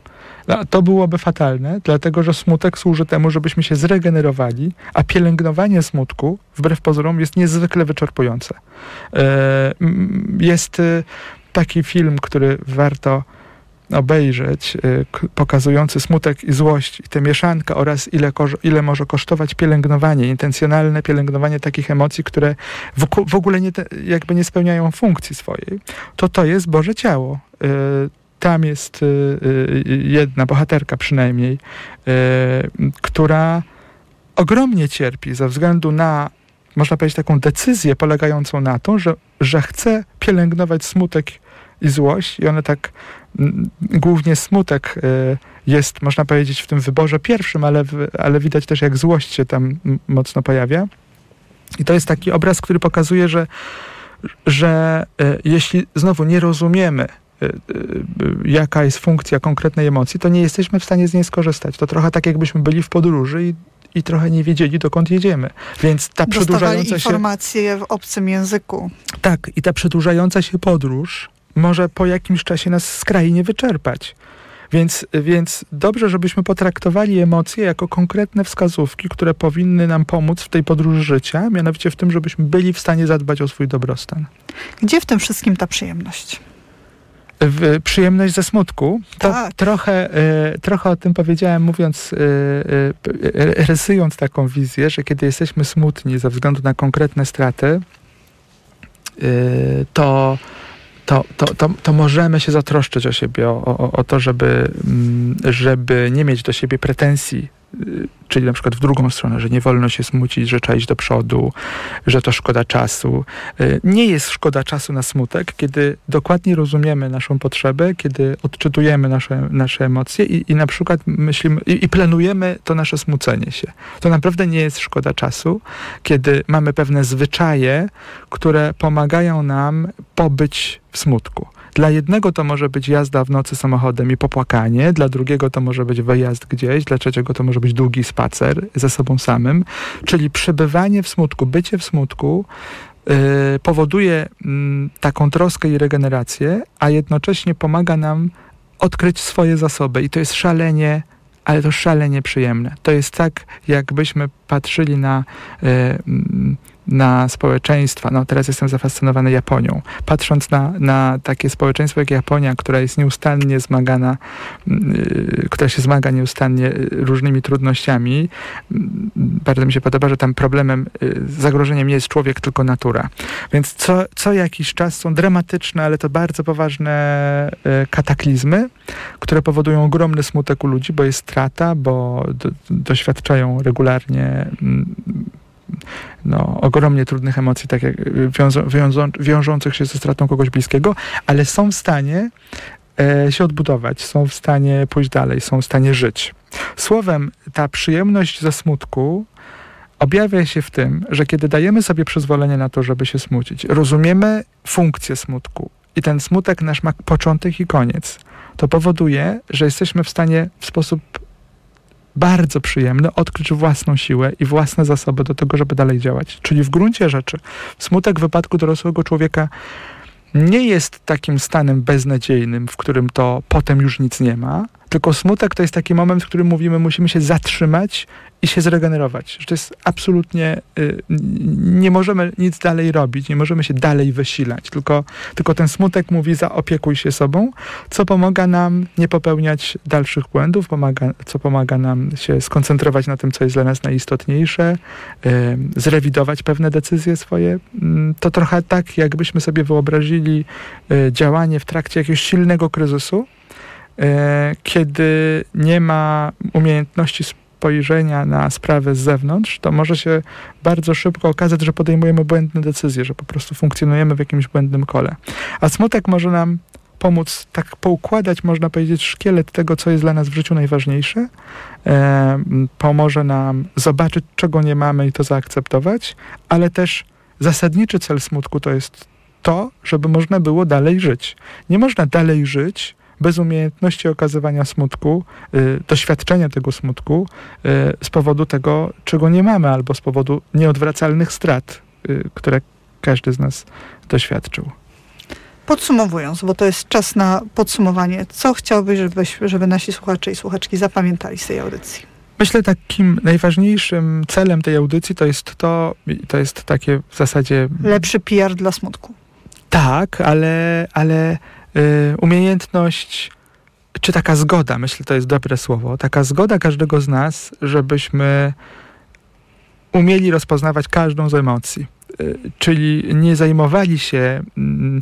No, to byłoby fatalne, dlatego że smutek służy temu, żebyśmy się zregenerowali, a pielęgnowanie smutku, wbrew pozorom, jest niezwykle wyczerpujące. E, jest e, taki film, który warto obejrzeć, y, pokazujący smutek i złość i tę mieszankę oraz ile, ile może kosztować pielęgnowanie, intencjonalne pielęgnowanie takich emocji, które w, w ogóle nie jakby nie spełniają funkcji swojej, to to jest Boże Ciało. Y, tam jest y, jedna bohaterka przynajmniej, która ogromnie cierpi ze względu na można powiedzieć, taką decyzję polegającą na to, że, że chce pielęgnować smutek i złość i one tak głównie smutek y, jest, można powiedzieć, w tym wyborze pierwszym, ale, ale widać też, jak złość się tam mocno pojawia. I to jest taki obraz, który pokazuje, że, że y, jeśli znowu nie rozumiemy, y, jaka jest funkcja konkretnej emocji, to nie jesteśmy w stanie z niej skorzystać. To trochę tak, jakbyśmy byli w podróży i i trochę nie wiedzieli, dokąd jedziemy. Więc ta przedłużająca się... informacje w obcym języku. Tak, i ta przedłużająca się podróż może po jakimś czasie nas skrajnie wyczerpać. Więc, więc dobrze, żebyśmy potraktowali emocje jako konkretne wskazówki, które powinny nam pomóc w tej podróży życia, mianowicie w tym, żebyśmy byli w stanie zadbać o swój dobrostan. Gdzie w tym wszystkim ta przyjemność? w przyjemność ze smutku. To Tak. trochę, e, trochę o tym powiedziałem, mówiąc, e, e, rysując taką wizję, że kiedy jesteśmy smutni ze względu na konkretne straty, to, to, to, to, to możemy się zatroszczyć o siebie, o, o, o to, żeby, mm, żeby nie mieć do siebie pretensji. Y, Czyli na przykład w drugą stronę, że nie wolno się smucić, że trzeba iść do przodu, że to szkoda czasu. Y, Nie jest szkoda czasu na smutek, kiedy dokładnie rozumiemy naszą potrzebę, kiedy odczytujemy nasze, nasze emocje i, i na przykład myślimy i, i planujemy to nasze smucenie się. To naprawdę nie jest szkoda czasu, kiedy mamy pewne zwyczaje, które pomagają nam pobyć w smutku. Dla jednego to może być jazda w nocy samochodem i popłakanie, dla drugiego to może być wyjazd gdzieś, dla trzeciego to może być długi spacer ze sobą samym, czyli przebywanie w smutku, bycie w smutku yy, powoduje mm, taką troskę i regenerację, a jednocześnie pomaga nam odkryć swoje zasoby i to jest szalenie ale to szalenie przyjemne. To jest tak, jakbyśmy patrzyli na, yy, mm, na społeczeństwa. No teraz jestem zafascynowany Japonią. Patrząc na, na takie społeczeństwo jak Japonia, która jest nieustannie zmagana, yy, która się zmaga nieustannie yy, różnymi trudnościami, yy, bardzo mi się podoba, że tam problemem, yy, zagrożeniem nie jest człowiek, tylko natura. Więc co, co jakiś czas są dramatyczne, ale to bardzo poważne yy, kataklizmy, które powodują ogromny smutek u ludzi, bo jest strata, bo do, doświadczają regularnie mm, no, ogromnie trudnych emocji, tak jak wiążą, wiążących się ze stratą kogoś bliskiego, ale są w stanie e, się odbudować, są w stanie pójść dalej, są w stanie żyć. Słowem, ta przyjemność ze smutku objawia się w tym, że kiedy dajemy sobie przyzwolenie na to, żeby się smucić, rozumiemy funkcję smutku i ten smutek nasz ma początek i koniec, to powoduje, że jesteśmy w stanie w sposób bardzo przyjemny odkryć własną siłę i własne zasoby do tego, żeby dalej działać. Czyli w gruncie rzeczy smutek w wypadku dorosłego człowieka nie jest takim stanem beznadziejnym, w którym to potem już nic nie ma, tylko smutek to jest taki moment, w którym mówimy, musimy się zatrzymać i się zregenerować. Że to jest absolutnie, y, nie możemy nic dalej robić, nie możemy się dalej wysilać, tylko, tylko ten smutek mówi zaopiekuj się sobą, co pomaga nam nie popełniać dalszych błędów, pomaga, co pomaga nam się skoncentrować na tym, co jest dla nas najistotniejsze, y, zrewidować pewne decyzje swoje. Mm, To trochę tak, jakbyśmy sobie wyobrazili y, działanie w trakcie jakiegoś silnego kryzysu, kiedy nie ma umiejętności spojrzenia na sprawę z zewnątrz, to może się bardzo szybko okazać, że podejmujemy błędne decyzje, że po prostu funkcjonujemy w jakimś błędnym kole. A smutek może nam pomóc tak poukładać, można powiedzieć, szkielet tego, co jest dla nas w życiu najważniejsze. E, pomoże nam zobaczyć, czego nie mamy i to zaakceptować, ale też zasadniczy cel smutku to jest to, żeby można było dalej żyć. Nie można dalej żyć bez umiejętności okazywania smutku, y, doświadczenia tego smutku y, z powodu tego, czego nie mamy, albo z powodu nieodwracalnych strat, y, które każdy z nas doświadczył. Podsumowując, bo to jest czas na podsumowanie, co chciałbyś, żebyś, żeby nasi słuchacze i słuchaczki zapamiętali z tej audycji? Myślę, takim najważniejszym celem tej audycji to jest to, to jest takie w zasadzie Lepszy PR dla smutku. Tak, ale, ale umiejętność, czy taka zgoda, myślę, to jest dobre słowo, taka zgoda każdego z nas, żebyśmy umieli rozpoznawać każdą z emocji. Y, czyli nie zajmowali się mm,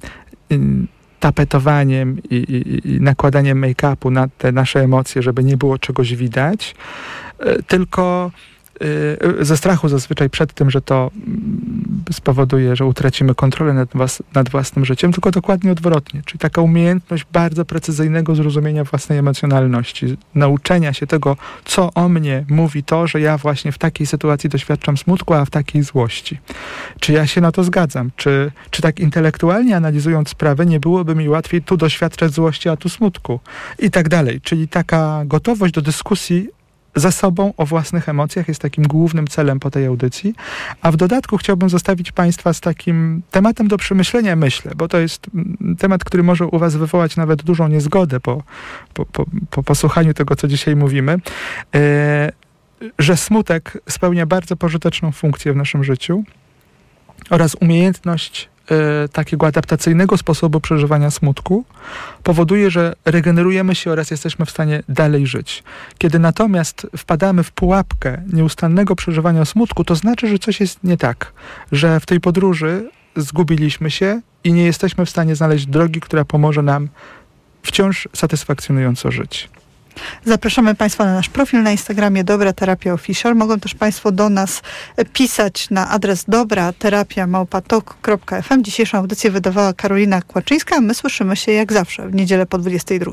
y, tapetowaniem i, i, i nakładaniem make-upu na te nasze emocje, żeby nie było czegoś widać, y, tylko y, ze strachu zazwyczaj przed tym, że to mm, spowoduje, że utracimy kontrolę nad, was, nad własnym życiem, tylko dokładnie odwrotnie. Czyli taka umiejętność bardzo precyzyjnego zrozumienia własnej emocjonalności, nauczenia się tego, co o mnie mówi to, że ja właśnie w takiej sytuacji doświadczam smutku, a w takiej złości. Czy ja się na to zgadzam? Czy, czy tak intelektualnie analizując sprawę, nie byłoby mi łatwiej tu doświadczać złości, a tu smutku? I tak dalej. Czyli taka gotowość do dyskusji ze sobą, o własnych emocjach jest takim głównym celem po tej audycji. A w dodatku chciałbym zostawić Państwa z takim tematem do przemyślenia, myślę, bo to jest mm, temat, który może u Was wywołać nawet dużą niezgodę po, po, po, po posłuchaniu tego, co dzisiaj mówimy. E, że smutek spełnia bardzo pożyteczną funkcję w naszym życiu oraz umiejętność takiego adaptacyjnego sposobu przeżywania smutku powoduje, że regenerujemy się oraz jesteśmy w stanie dalej żyć. Kiedy natomiast wpadamy w pułapkę nieustannego przeżywania smutku, to znaczy, że coś jest nie tak, że w tej podróży zgubiliśmy się i nie jesteśmy w stanie znaleźć drogi, która pomoże nam wciąż satysfakcjonująco żyć. Zapraszamy Państwa na nasz profil na Instagramie Dobra Terapia Official. Mogą też Państwo do nas pisać na adres dobra terapia małpatok.fm. Dzisiejszą audycję wydawała Karolina Kłaczyńska, my słyszymy się jak zawsze w niedzielę po 22.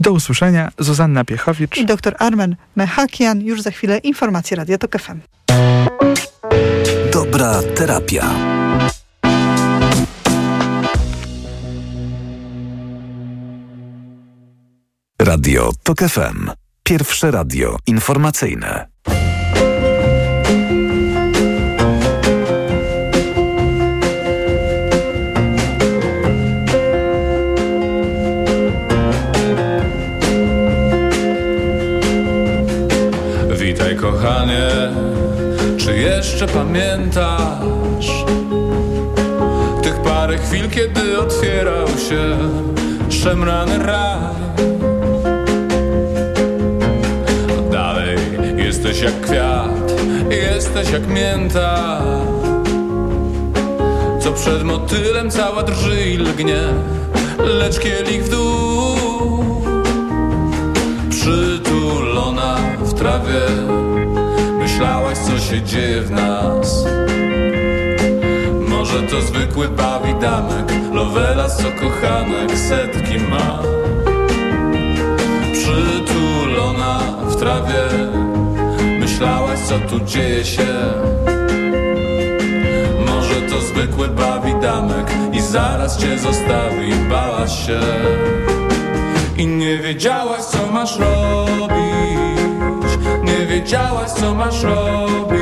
Do usłyszenia. Zuzanna Piechowicz i dr Armen Mechakian. Już za chwilę informacje Radio Tok FM. Dobra terapia. Radio TOK FM. Pierwsze radio informacyjne. Witaj kochanie, czy jeszcze pamiętasz Tych parę chwil, kiedy otwierał się szemrany raj Jesteś jak kwiat, jesteś jak mięta. Co przed motylem cała drży i lgnie Lecz kielich w dół Przytulona w trawie. Myślałaś co się dzieje w nas. Może to zwykły bawidamek Lovelas co kochanek setki ma. Przytulona w trawie myślałaś, co tu dzieje się? Może to zwykły bawidamek I zaraz cię zostawi, bałaś się. I nie wiedziałaś, co masz robić. Nie wiedziałaś, co masz robić.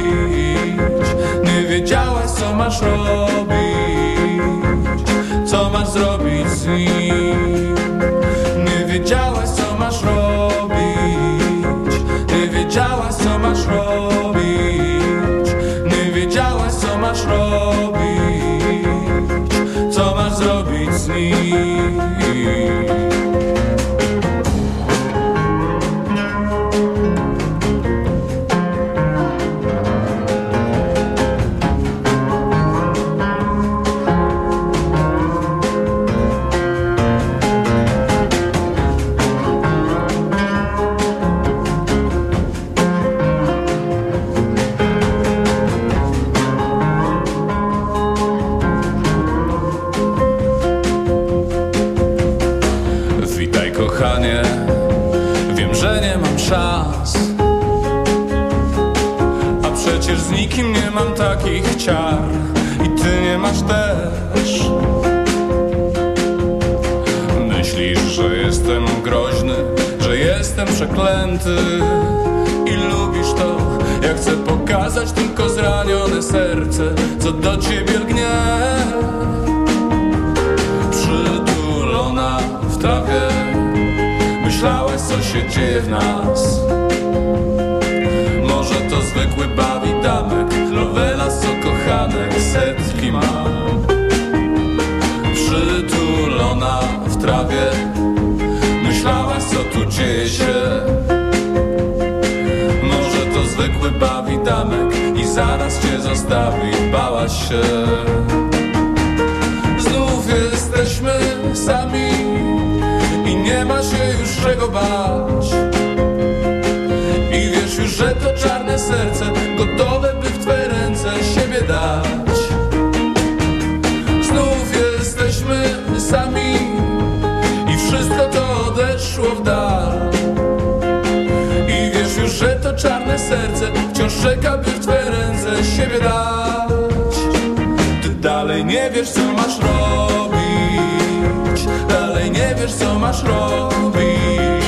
Nie wiedziałaś, co masz robić. Co masz zrobić z nim wiedziałaś się. Znów jesteśmy sami I nie ma się już czego bać. I wiesz już, że to czarne serce Gotowe by w twe ręce siebie dać. Znów jesteśmy sami I wszystko to odeszło w dal. I wiesz już, że to czarne serce Wciąż czeka, by w twe ręce siebie dać wiesz co masz robić. Dalej nie wiesz co masz robić.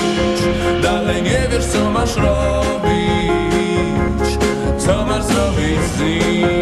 Dalej nie wiesz co masz robić. Co masz zrobić z nim?